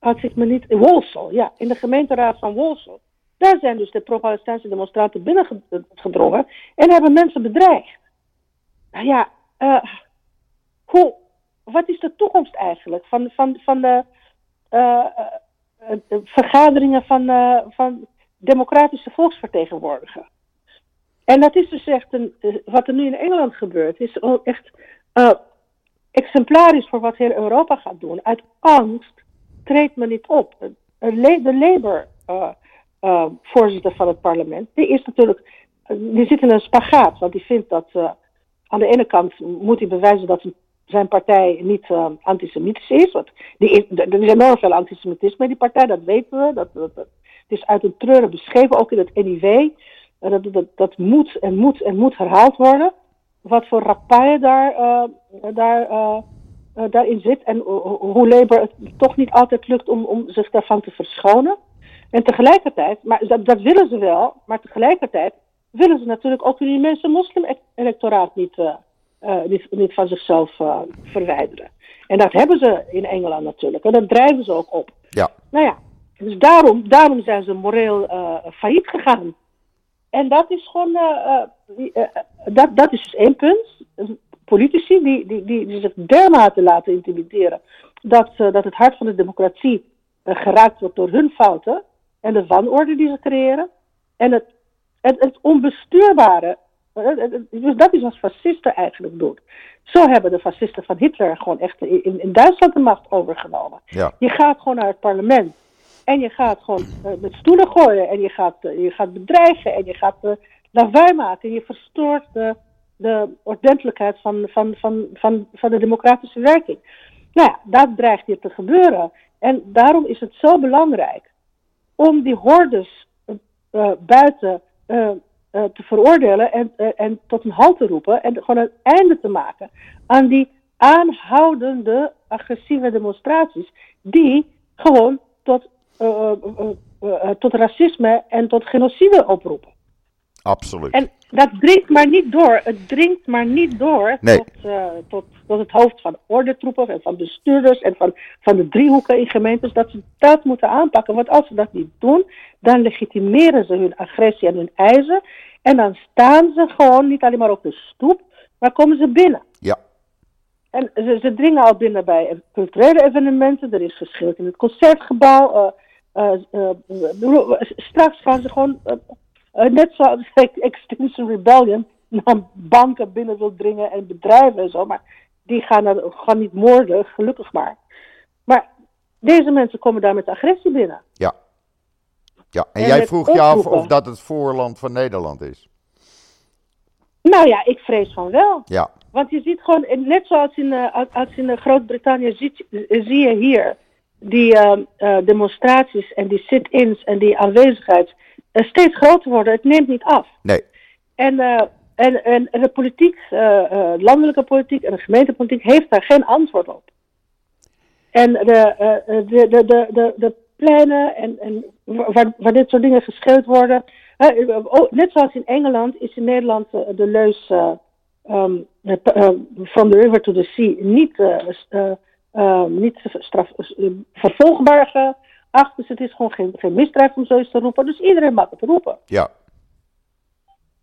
als ik me niet, in Wolsel, ja, in de gemeenteraad van Wolsel. Daar zijn dus de pro-Palestijnse demonstranten binnengedrongen en hebben mensen bedreigd. Nou ja, hoe, wat is de toekomst eigenlijk van, van, van de uh, uh, vergaderingen van, van democratische volksvertegenwoordigers. En dat is dus echt een, wat er nu in Engeland gebeurt, is echt exemplarisch voor wat heel Europa gaat doen. Uit angst treedt men niet op. De Labour voorzitter van het parlement, die is natuurlijk, die zit in een spagaat, want die vindt dat aan de ene kant moet hij bewijzen dat zijn partij niet antisemitisch is. Want die er is enorm veel antisemitisme in die partij, dat weten we. Dat, het is uit een treuren beschreven, ook in het NIV. Dat, dat, dat moet en moet en moet herhaald worden. Wat voor rappaille daar, uh, daar, daarin zit. En hoe Labour het toch niet altijd lukt om, om zich daarvan te verschonen. En tegelijkertijd, maar dat, dat willen ze wel, maar tegelijkertijd willen ze natuurlijk ook die mensen moslim-electoraat niet uh, niet, niet, van zichzelf verwijderen. En dat hebben ze in Engeland natuurlijk. En dat drijven ze ook op. Ja. Nou ja, dus daarom, daarom zijn ze moreel failliet gegaan. En dat is gewoon, dat, dat is dus één punt. Politici die, die, die, die zich dermate laten intimideren dat, dat het hart van de democratie geraakt wordt door hun fouten en de wanorde die ze creëren. En het, het, het onbestuurbare dus dat is wat fascisten eigenlijk doen. Zo hebben de fascisten van Hitler gewoon echt in, in Duitsland de macht overgenomen. Ja. Je gaat gewoon naar het parlement. En je gaat gewoon uh, met stoelen gooien. En je gaat, uh, je gaat bedreigen. En je gaat uh, lawaai maken. En je verstoort de, de ordentelijkheid van, van, van, van, van de democratische werking. Nou ja, dat dreigt hier te gebeuren. En daarom is het zo belangrijk om die hordes buiten uh, te veroordelen en, en tot een halt te roepen en gewoon een einde te maken aan die aanhoudende agressieve demonstraties die gewoon tot, tot racisme en tot genocide oproepen. Absoluut. En dat dringt maar niet door. Het dringt maar niet door nee. tot, uh, tot, tot het hoofd van ordentroepen en van bestuurders en van, van de driehoeken in gemeentes. Dat ze dat moeten aanpakken. Want als ze dat niet doen, dan legitimeren ze hun agressie en hun eisen. En dan staan ze gewoon niet alleen maar op de stoep, maar komen ze binnen. Ja. En ze, ze dringen al binnen bij culturele evenementen. Er is geschild in het concertgebouw. Uh, uh, straks gaan ze gewoon net zoals Extinction Rebellion naar banken binnen wil dringen en bedrijven en zo. Maar die gaan, er, gaan niet moorden, gelukkig maar. Maar deze mensen komen daar met agressie binnen. Ja. Ja, en, en jij vroeg je af of dat het voorland van Nederland is. Nou ja, ik vrees van wel. Ja. Want je ziet gewoon, net zoals in, uh, als in Groot-Brittannië, zie, zie je hier die uh, uh, demonstraties en die sit-ins en die aanwezigheid uh, steeds groter worden. Het neemt niet af. Nee. En, en, en, de politiek, landelijke politiek en de gemeentepolitiek heeft daar geen antwoord op. En de, de, de, de, de, de pleinen en, en waar, waar dit soort dingen gescheurd worden. net zoals in Engeland is in Nederland de leus um, from the river to the sea niet, niet straf, vervolgbaar ge, acht. Dus het is gewoon geen, geen misdrijf om zoiets te roepen. Dus iedereen mag het roepen. Ja.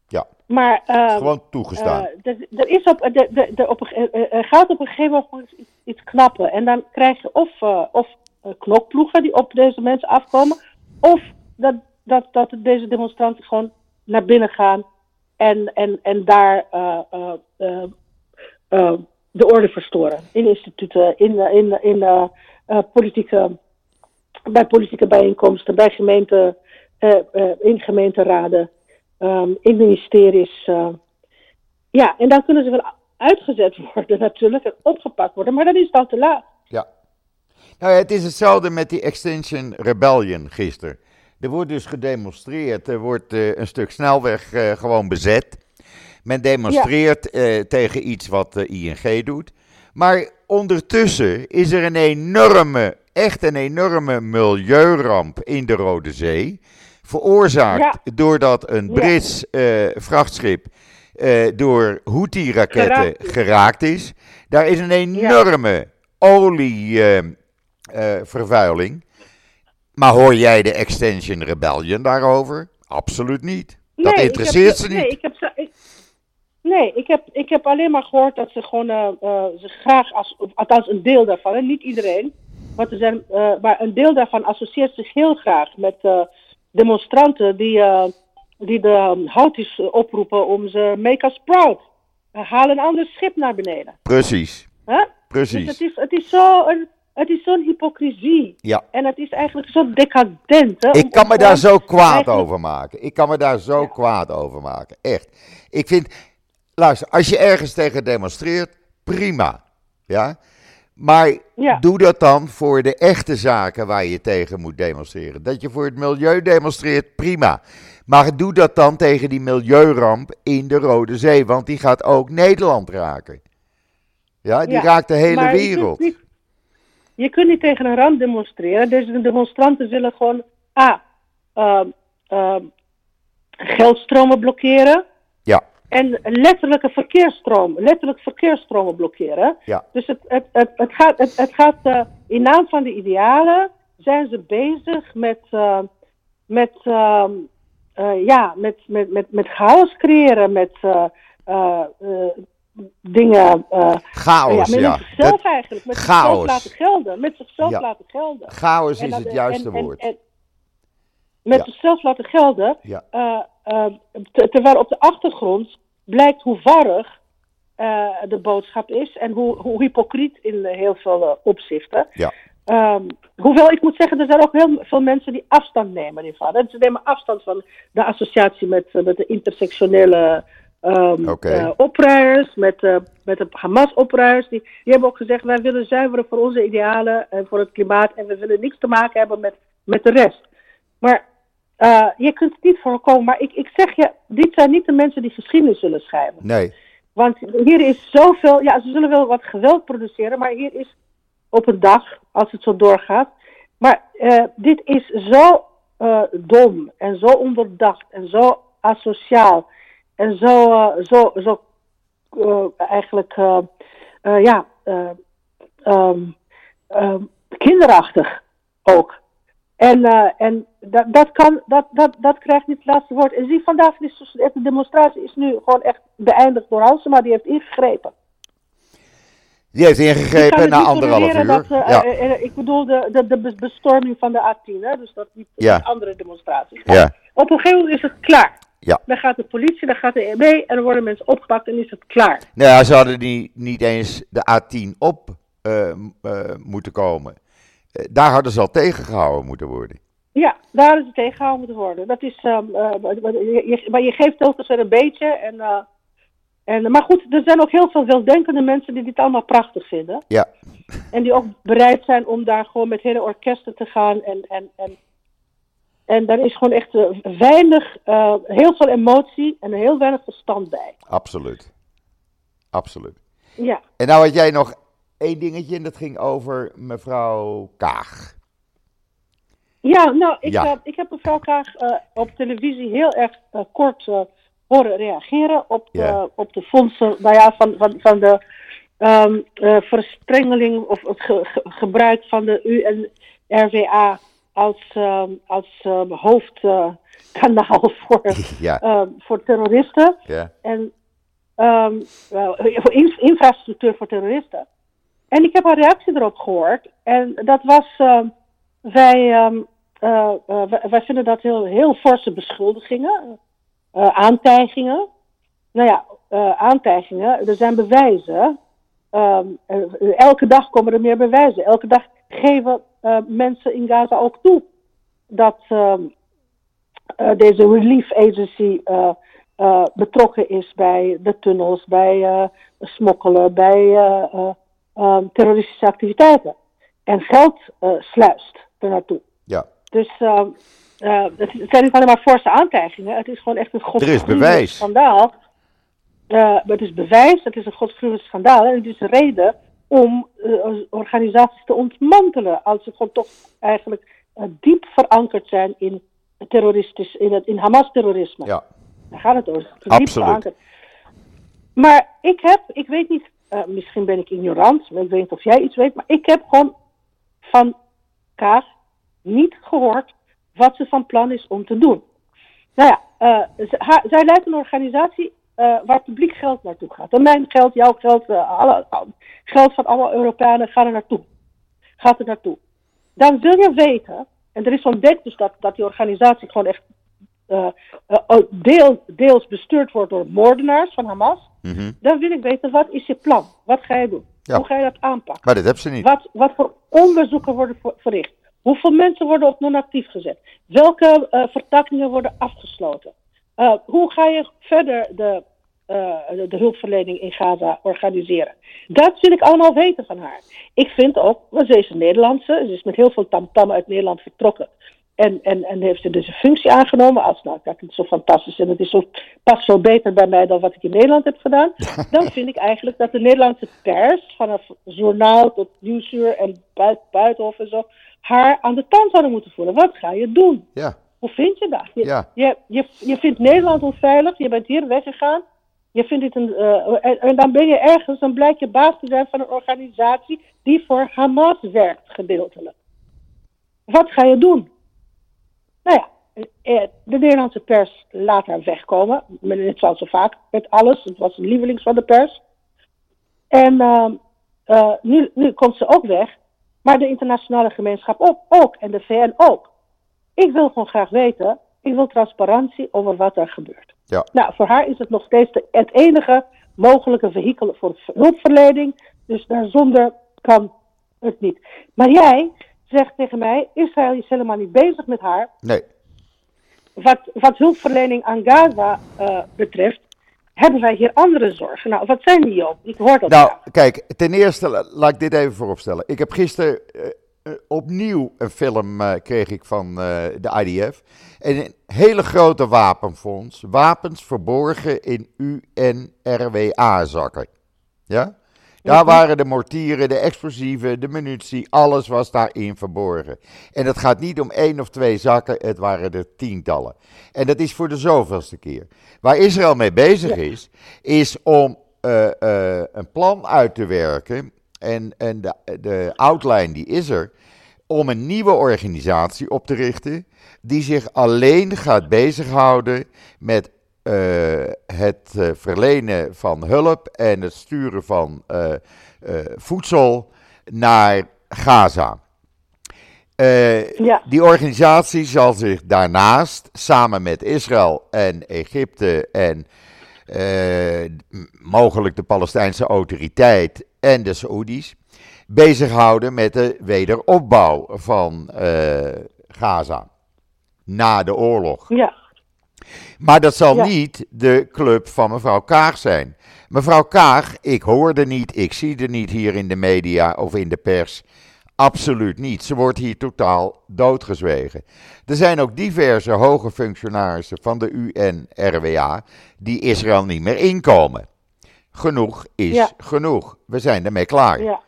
Ja. Maar, uh, gewoon toegestaan. Uh, er, is op, de, op een, er gaat op een gegeven moment iets, iets knappen. En dan krijg je of, uh, of knokploegen die op deze mensen afkomen. Of dat, dat, dat deze demonstranten gewoon naar binnen gaan. en, en, en daar de orde verstoren. In instituten, in, in, in politieke, bij politieke bijeenkomsten, bij gemeenten, in gemeenteraden, um, in ministeries. ja, en dan kunnen ze wel uitgezet worden natuurlijk en opgepakt worden, maar dan is het al te laat. Ja. Nou ja, het is hetzelfde met die Extinction Rebellion gisteren. Er wordt dus gedemonstreerd, er wordt een stuk snelweg gewoon bezet. Men demonstreert ja. uh, tegen iets wat de ING doet. Maar ondertussen is er een enorme, echt een enorme milieuramp in de Rode Zee. Veroorzaakt ja. doordat een Brits vrachtschip door Houthi-raketten geraakt. geraakt. is. Daar is een enorme olievervuiling. Maar hoor jij de Extension Rebellion daarover? Absoluut niet. Dat nee, interesseert heb, ze niet. Nee, ik heb, nee ik, heb, ik heb alleen maar gehoord dat ze gewoon uh, uh, ze graag, als, althans een deel daarvan, en niet iedereen, maar, er zijn, uh, maar een deel daarvan associeert zich heel graag met demonstranten die, die de Houthis oproepen om ze make us proud. haal een ander schip naar beneden. Precies. Huh? Precies. Dus het is, het is zo een, het is zo'n hypocrisie. Ja. En het is eigenlijk zo decadent. Hè, ik kan me daar zo kwaad eigenlijk... over maken. Ik kan me daar zo ja. kwaad over maken. Echt. Ik vind, luister, als je ergens tegen demonstreert, prima. Ja. Maar ja. doe dat dan voor de echte zaken waar je tegen moet demonstreren. Dat je voor het milieu demonstreert, prima. Maar doe dat dan tegen die milieuramp in de Rode Zee, want die gaat ook Nederland raken. Ja, die ja, raakt de hele wereld. Niet, je kunt niet tegen een ramp demonstreren. Dus de demonstranten willen gewoon A. Uh, uh, geldstromen blokkeren. Ja. En letterlijke verkeersstromen, letterlijk verkeersstromen blokkeren. Ja. Dus het, het, het, het gaat, het, het gaat uh, in naam van de idealen zijn ze bezig met, uh, met, uh, ja, met, met, met, met chaos creëren, met dingen. Chaos, ja. Met ja. zichzelf dat, eigenlijk. Met chaos. zichzelf laten gelden. Met zichzelf ja. laten gelden. Chaos is dat, het juiste en, woord. En, met zichzelf laten gelden. Uh, uh, terwijl op de achtergrond blijkt hoe warrig de boodschap is. En hoe, hoe hypocriet in heel veel opzichten. Ja. Um, hoewel ik moet zeggen, er zijn ook heel veel mensen die afstand nemen hiervan. En ze nemen afstand van de associatie met, met de intersectionele um, okay. uh, opruiers, met, uh, met de Hamas-opruiers. Die, die hebben ook gezegd, wij willen zuiveren voor onze idealen en voor het klimaat. En we willen niks te maken hebben met, met de rest. Maar uh, je kunt het niet voorkomen. Maar ik, ik zeg je, dit zijn niet de mensen die geschiedenis zullen schrijven. Nee. Want hier is zoveel, ja, ze zullen wel wat geweld produceren, maar hier is op een dag, als het zo doorgaat. Maar dit is zo dom en zo onderdacht en zo asociaal. En zo, uh, zo, zo eigenlijk, ja, um, um, kinderachtig ook. En, en dat, dat, kan, dat, dat, dat krijgt niet het laatste woord. En zie, vandaag is dus, de demonstratie is nu gewoon echt beëindigd door Halsema, die heeft ingegrepen. Die heeft ingegrepen na anderhalf uur. Dat, ja. ik bedoel de, de, de bestorming van de A10, hè? dus dat niet ja. andere demonstraties. Ja. Op een gegeven moment is het klaar. Ja. Dan gaat de politie, dan gaat de EMB en dan worden mensen opgepakt en is het klaar. Nou ja, ze hadden niet, niet eens de A10 op moeten komen. Uh, daar hadden ze al tegengehouden moeten worden. Ja, daar hadden ze tegengehouden moeten worden. Dat is, um, je, maar je geeft telkens weer een beetje. En, en, maar goed, er zijn ook heel veel weldenkende mensen die dit allemaal prachtig vinden. Ja. En die ook bereid zijn om daar gewoon met hele orkesten te gaan en, en, en en daar is gewoon echt weinig, uh, heel veel emotie en heel weinig verstand bij. Absoluut. Absoluut. Ja. En nou had jij nog één dingetje en dat ging over mevrouw Kaag. Ja, nou, ik, Ja. uh, ik heb mevrouw Kaag uh, op televisie heel erg uh, kort uh, horen reageren op, Ja. op de fondsen nou ja, van, van, van de um, uh, verstrengeling of het ge- ge- gebruik van de UNRWA als, um, als um, hoofdkanaal voor, Ja. voor terroristen. Ja. En um, infrastructuur voor terroristen. En ik heb haar reactie erop gehoord. En dat was, wij, um, uh, uh, wij, wij vinden dat heel, heel forse beschuldigingen, uh, aantijgingen. nou ja, aantijgingen. Er zijn bewijzen. Um, elke dag komen er meer bewijzen. Elke dag geven mensen in Gaza ook toe dat deze relief agency betrokken is bij de tunnels, bij smokkelen, bij um, terroristische activiteiten. En geld sluist er naartoe. Ja. Dus het zijn niet alleen maar forse aantijgingen. Het is gewoon echt een godsgruwelijk schandaal. Uh, het is bewijs, het is een godsgruwelijk schandaal. En het is een reden om uh, organisaties te ontmantelen. Als ze gewoon toch eigenlijk uh, diep verankerd zijn in, terroristisch, in, het, in Hamas-terrorisme. Ja. Daar gaat het over. Absoluut. Maar ik heb, ik weet niet, misschien ben ik ignorant, ik weet niet of jij iets weet, maar ik heb gewoon van Kaag niet gehoord wat ze van plan is om te doen. Nou ja, zij leidt een organisatie uh, waar publiek geld naartoe gaat. En mijn geld, jouw geld, alle, geld van alle Europeanen gaat er naartoe. Gaat er naartoe. Dan zul je weten, en er is ontdekt dus dat, dat die organisatie gewoon echt uh, deel, deels bestuurd wordt door moordenaars van Hamas. Mm Dan wil ik weten, wat is je plan? Wat ga je doen? Ja. Hoe ga je dat aanpakken? Maar dat hebben ze niet. Wat, wat voor onderzoeken worden verricht? Hoeveel mensen worden op non-actief gezet? Welke vertakkingen worden afgesloten? Uh, hoe ga je verder de, uh, de, de, hulpverlening in Gaza organiseren? Dat wil ik allemaal weten van haar. Ik vind ook, want ze is een Nederlandse, ze is met heel veel tamtam uit Nederland vertrokken. En, en, en heeft ze dus een functie aangenomen als, nou, het is zo fantastisch en het is zo, past zo beter bij mij dan wat ik in Nederland heb gedaan. Dan vind ik eigenlijk dat de Nederlandse pers, vanaf journaal tot nieuwsuur en buitenhof en zo, haar aan de tand zouden moeten voelen. Wat ga je doen? Ja. Hoe vind je dat? Je, ja. je, je, je vindt Nederland onveilig, je bent hier weggegaan. Je vindt het een, uh, en, dan ben je ergens, dan blijkt je baas te zijn van een organisatie die voor Hamas werkt, gedeeltelijk. Wat ga je doen? Nou ja, eh, de Nederlandse pers laat haar wegkomen. Het zal zo vaak met alles. Het was een lievelings van de pers. En uh, nu, nu komt ze ook weg. Maar de internationale gemeenschap ook, ook. En de VN ook. Ik wil gewoon graag weten, ik wil transparantie over wat er gebeurt. Ja. Nou, voor haar is het nog steeds de, het enige mogelijke vehikel voor hulpverlening. Dus daarzonder kan het niet. Maar jij zegt tegen mij, Israël is helemaal niet bezig met haar. Nee. Wat, wat hulpverlening aan Gaza uh, betreft, hebben wij hier andere zorgen. Nou, wat zijn die ook? Ik hoor dat Nou, kijk, ten eerste laat ik dit even vooropstellen. Ik heb gisteren uh, uh, opnieuw een film kreeg ik van de IDF. En een hele grote wapenfonds. Wapens verborgen in UNRWA-zakken. Ja? Daar waren de mortieren, de explosieven, de munitie, alles was daarin verborgen. En het gaat niet om één of twee zakken, het waren er tientallen. En dat is voor de zoveelste keer. Waar Israël mee bezig is, is om uh, uh, een plan uit te werken. En, en de, de outline die is er. Om een nieuwe organisatie op te richten die zich alleen gaat bezighouden met het uh, verlenen van hulp en het sturen van uh, voedsel naar Gaza. Ja. Die organisatie zal zich daarnaast samen met Israël en Egypte en mogelijk de Palestijnse autoriteit en de Saoedi's bezighouden met de wederopbouw van Gaza na de oorlog. Ja. Maar dat zal Ja. niet de club van mevrouw Kaag zijn. Mevrouw Kaag, ik hoor er niet, ik zie er niet hier in de media of in de pers. Absoluut niet. Ze wordt hier totaal doodgezwegen. Er zijn ook diverse hoge functionarissen van de UNRWA die Israël niet meer inkomen. Genoeg is Ja. genoeg. We zijn ermee klaar. Ja.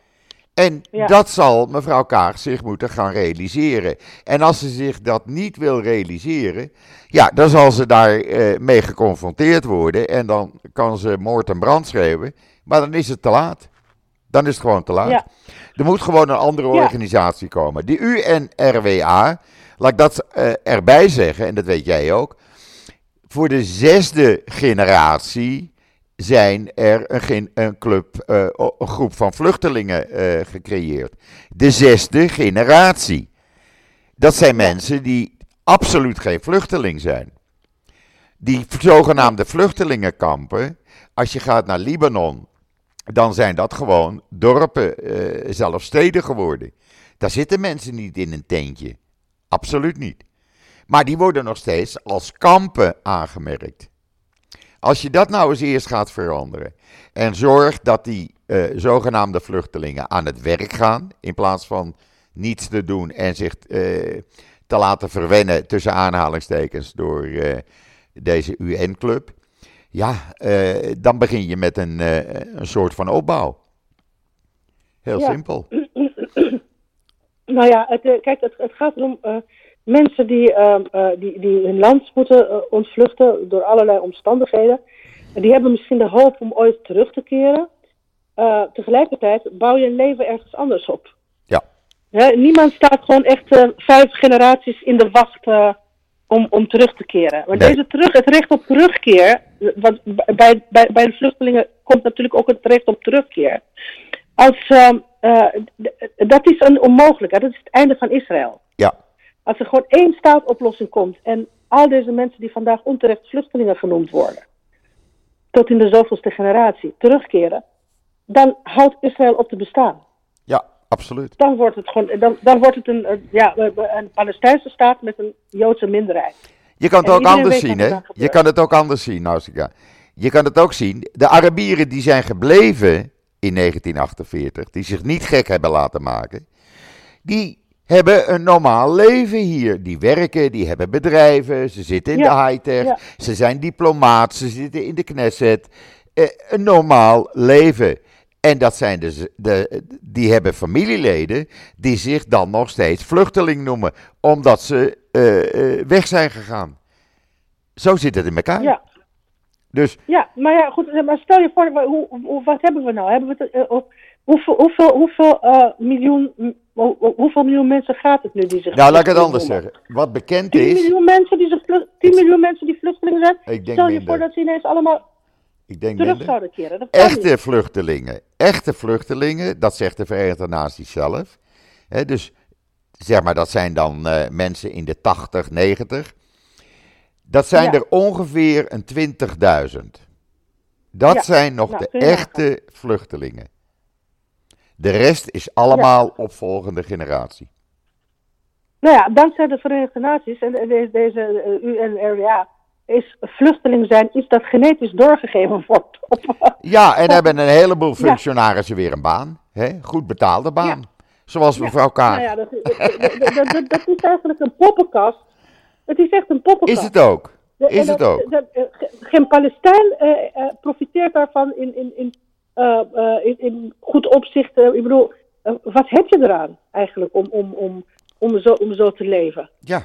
En Ja. dat zal mevrouw Kaag zich moeten gaan realiseren. En als ze zich dat niet wil realiseren, ja, dan zal ze daar eh, mee geconfronteerd worden. En dan kan ze moord en brand schreeuwen. Maar dan is het te laat. Dan is het gewoon te laat. Ja. Er moet gewoon een andere Ja. organisatie komen. Die UNRWA, laat ik dat eh, erbij zeggen, en dat weet jij ook. Voor de zesde generatie zijn er een, een club, eh, een groep van vluchtelingen eh, gecreëerd. De zesde generatie. Dat zijn mensen die absoluut geen vluchteling zijn. Die zogenaamde vluchtelingenkampen, als je gaat naar Libanon, dan zijn dat gewoon dorpen, uh, zelfs steden geworden. Daar zitten mensen niet in een tentje. Absoluut niet. Maar die worden nog steeds als kampen aangemerkt. Als je dat nou eens eerst gaat veranderen en zorgt dat die uh, zogenaamde vluchtelingen aan het werk gaan, in plaats van niets te doen en zich uh, te laten verwennen tussen aanhalingstekens door uh, deze UN-club, ja, dan begin je met een, een soort van opbouw. Heel ja. simpel. Nou ja, het, kijk, het, het gaat erom mensen die, uh, die, die hun land moeten uh, ontvluchten door allerlei omstandigheden. Die hebben misschien de hoop om ooit terug te keren. Uh, tegelijkertijd bouw je een leven ergens anders op. Ja. niemand staat gewoon echt vijf generaties in de wacht om, om terug te keren. Maar deze terug, het recht op terugkeer, want bij, bij, bij de vluchtelingen komt natuurlijk ook het recht op terugkeer. Als, dat is een onmogelijkheid, dat is het einde van Israël. Ja. Als er gewoon één staatoplossing komt en al deze mensen die vandaag onterecht vluchtelingen genoemd worden, tot in de zoveelste generatie terugkeren, dan houdt Israël op te bestaan. Ja, absoluut. Dan wordt het gewoon, dan, dan wordt het een, ja, een Palestijnse staat met een Joodse minderheid. Je kan het ook anders zien, hè? Je kan het ook anders zien, Nausicaa. Je kan het ook zien, de Arabieren die zijn gebleven in 1948, die zich niet gek hebben laten maken, die hebben een normaal leven hier. Die werken, die hebben bedrijven, ze zitten in de high-tech, ze zijn diplomaat, ze zitten in de Knesset. Eh, een normaal leven. En dat zijn dus de, die hebben familieleden die zich dan nog steeds vluchteling noemen, omdat ze uh, uh, weg zijn gegaan. Zo zit het in elkaar. Ja. Dus, ja, maar ja, goed, maar stel je voor, hoe, hoe, wat hebben we nou? Hebben we het, uh, hoeveel, hoeveel, hoeveel, miljoen hoeveel miljoen mensen gaat het nu die zich. Nou, laat ik het anders zeggen. Wat bekend 10 is. Miljoen mensen die zich 10 miljoen mensen die vluchtelingen zijn. Ik denk Stel je minder. voor dat ze ineens allemaal ik denk terug zouden keren. Dat echte niet. vluchtelingen, echte vluchtelingen, dat zegt de Verenigde Naties zelf. He, dus zeg maar, dat zijn dan uh, mensen in de 80, 90. Dat zijn ja. er ongeveer een 20.000. Dat ja. zijn nog nou, de echte vluchtelingen. De rest is allemaal ja. opvolgende generatie. Nou ja, dankzij de Verenigde Naties en deze, deze UNRWA is vluchteling zijn iets dat genetisch doorgegeven wordt. ja, en hebben een heleboel functionarissen ja. weer een baan. Hè? Goed betaalde baan. Ja. Zoals mevrouw Kaag. Nou ja, dat, dat, dat, dat, is eigenlijk een poppenkast. Het is echt een poppenkast. Is het ook? Is het ook? geen Palestijn uh, profiteert daarvan in, in, in in, in, goed opzicht. ik bedoel, wat heb je eraan eigenlijk om, om, om, om, zo, om zo te leven? Ja,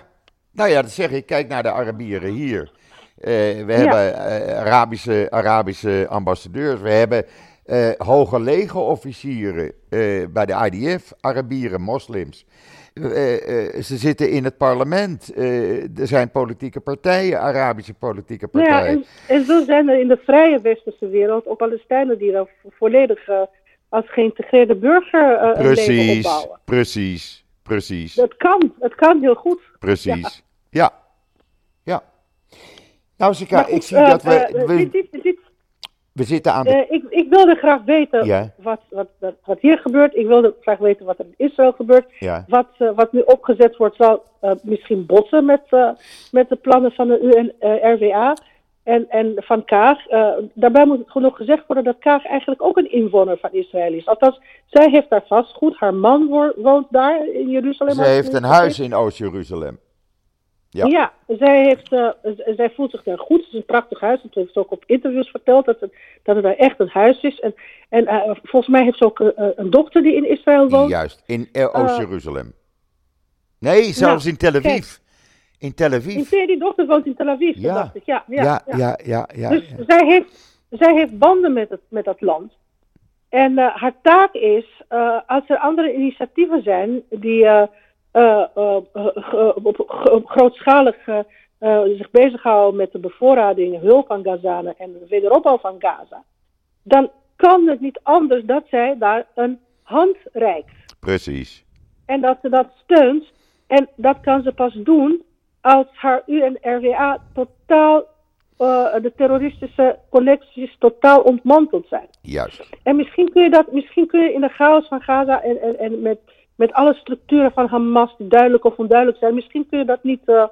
nou ja, dat zeg ik. Kijk naar de Arabieren hier. we ja. hebben Arabische, Arabische ambassadeurs. We hebben hoge legerofficieren bij de IDF, Arabieren, moslims. Uh, uh, ze zitten in het parlement. Uh, er zijn politieke partijen, Arabische politieke partijen. Ja, en, en, zo zijn er in de vrije westerse wereld ook Palestijnen die dan volledig als geïntegreerde burger precies, een leven opbouwen. Precies, precies. Dat kan, het kan heel goed. Precies, ja. Ja. Nou, Sika, ik zie dat we... we dit, dit, dit, we zitten aan de... Uh, ik, ik, wilde graag weten ja. wat, wat, wat, wat, hier gebeurt. Ik wilde graag weten wat er in Israël gebeurt. Ja. Wat, uh, wat nu opgezet wordt zal uh, misschien botsen met, met de plannen van de UNRWA en, en van Kaag. daarbij moet nog gezegd worden dat Kaag eigenlijk ook een inwoner van Israël is. Althans, zij heeft daar vastgoed. Haar man woont daar in Jeruzalem. Zij heeft een huis in Oost-Jeruzalem. Ja, ja zij, heeft, uh, zij voelt zich daar goed. Het is een prachtig huis. Dat heeft ze ook op interviews verteld, dat het, dat het daar echt een huis is. En, en uh, volgens mij heeft ze ook uh, een dochter die in Israël woont. Juist, in Oost-Jeruzalem. nee, zelfs nou, in Tel Aviv. Kijk, in Tel Aviv. In, die dochter woont in Tel Aviv, ja. dacht ik. Ja, ja, ja, ja. ja, ja dus Zij, heeft, zij heeft banden met, het, met dat land. En haar taak is, als er andere initiatieven zijn die grootschalig zich bezighouden met de bevoorrading, hulp aan Gazanen en de wederopbouw van Gaza, dan kan het niet anders dat zij daar een hand reikt. Precies. En dat ze dat steunt. En dat kan ze pas doen als haar UNRWA totaal eh, de terroristische connecties totaal ontmanteld zijn. Juist. En misschien kun je dat, misschien kun je in de chaos van Gaza en, en, en met, met alle structuren van Hamas die duidelijk of onduidelijk zijn, misschien kun je dat niet, eh,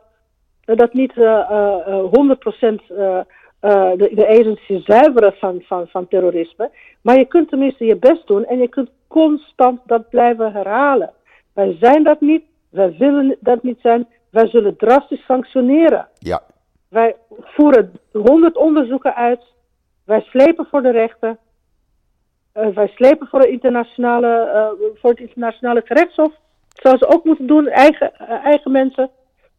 dat niet eh, eh, eh, 100% eh, eh, de, de agency zuiveren van, van, van terrorisme. Maar je kunt tenminste je best doen en je kunt constant dat blijven herhalen. Wij zijn dat niet, wij willen dat niet zijn, wij zullen drastisch sanctioneren. Ja. Wij voeren honderd onderzoeken uit. Wij slepen voor de rechter. Eh, wij slepen voor, internationale, eh, voor het internationale gerechtshof. Zoals ze ook moeten doen, eigen, eh, eigen mensen.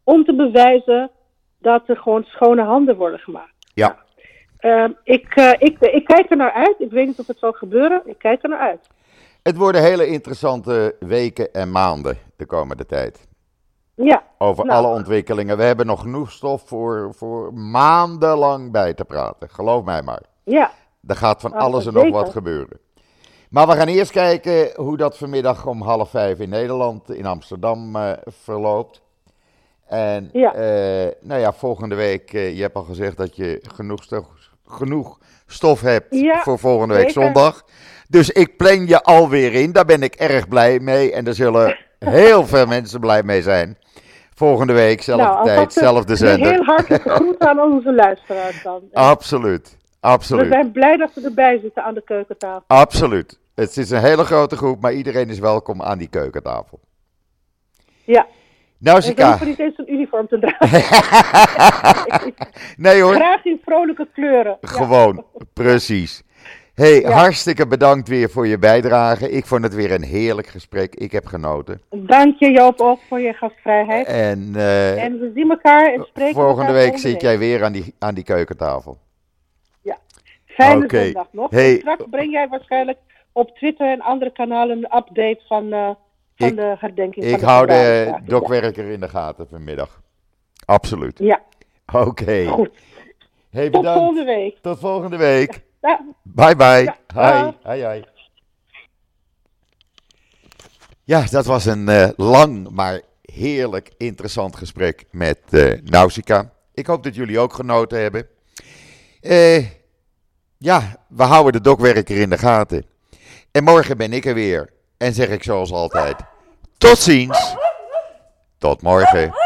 Om te bewijzen dat er gewoon schone handen worden gemaakt. Ja. Eh, ik, ik, ik kijk er naar uit. Ik weet niet of het zal gebeuren. Ik kijk er naar uit. Het worden hele interessante weken en maanden de komende tijd. Ja. Over Nou. alle ontwikkelingen. We hebben nog genoeg stof voor, voor maandenlang bij te praten. Geloof mij maar. Ja. Er gaat van Ah, alles en nog wat gebeuren. Maar we gaan eerst kijken hoe dat vanmiddag om half vijf in Nederland, in Amsterdam, eh, verloopt. En Ja. eh, nou ja, volgende week, eh, je hebt al gezegd dat je genoeg stof, genoeg stof hebt Ja, voor volgende week zeker. zondag. Dus ik plan je alweer in, daar ben ik erg blij mee. En daar zullen heel veel mensen blij mee zijn. Volgende week, zelfde nou, tijd, zelfde zender. heel hartelijke groet aan onze luisteraars dan. Absoluut, We absoluut. zijn blij dat ze erbij zitten aan de keukentafel. Absoluut. Het is een hele grote groep, maar iedereen is welkom aan die keukentafel. Ja. Nou, ze Sika. hoeven niet eens een uniform te dragen. nee hoor, Graag in vrolijke kleuren. Ja. gewoon. Precies. hey, Ja. hartstikke bedankt weer voor je bijdrage. Ik vond het weer een heerlijk gesprek. Ik heb genoten. Dank je Joop ook voor je gastvrijheid. En, eh, En we zien elkaar en spreken volgende elkaar week zit jij weer aan die, aan die keukentafel. Fijne zondag nog. Hey. Straks breng jij waarschijnlijk op Twitter en andere kanalen een update van, eh, van Ik- de herdenking. Ik van de hou de dokwerker in de gaten vanmiddag. Absoluut. Ja, Oké. ja, goed. Hey, Tot bedankt. volgende week. Tot volgende week. Ja, Bye bye. Ja, Hi. Hi, hi. Ja, dat was een eh, lang, maar heerlijk interessant gesprek met eh Nausicaa. Ik hoop dat jullie ook genoten hebben. Eh, ja, we houden de dokwerker in de gaten. En morgen ben ik er weer. En zeg ik zoals altijd: tot ziens. Tot morgen.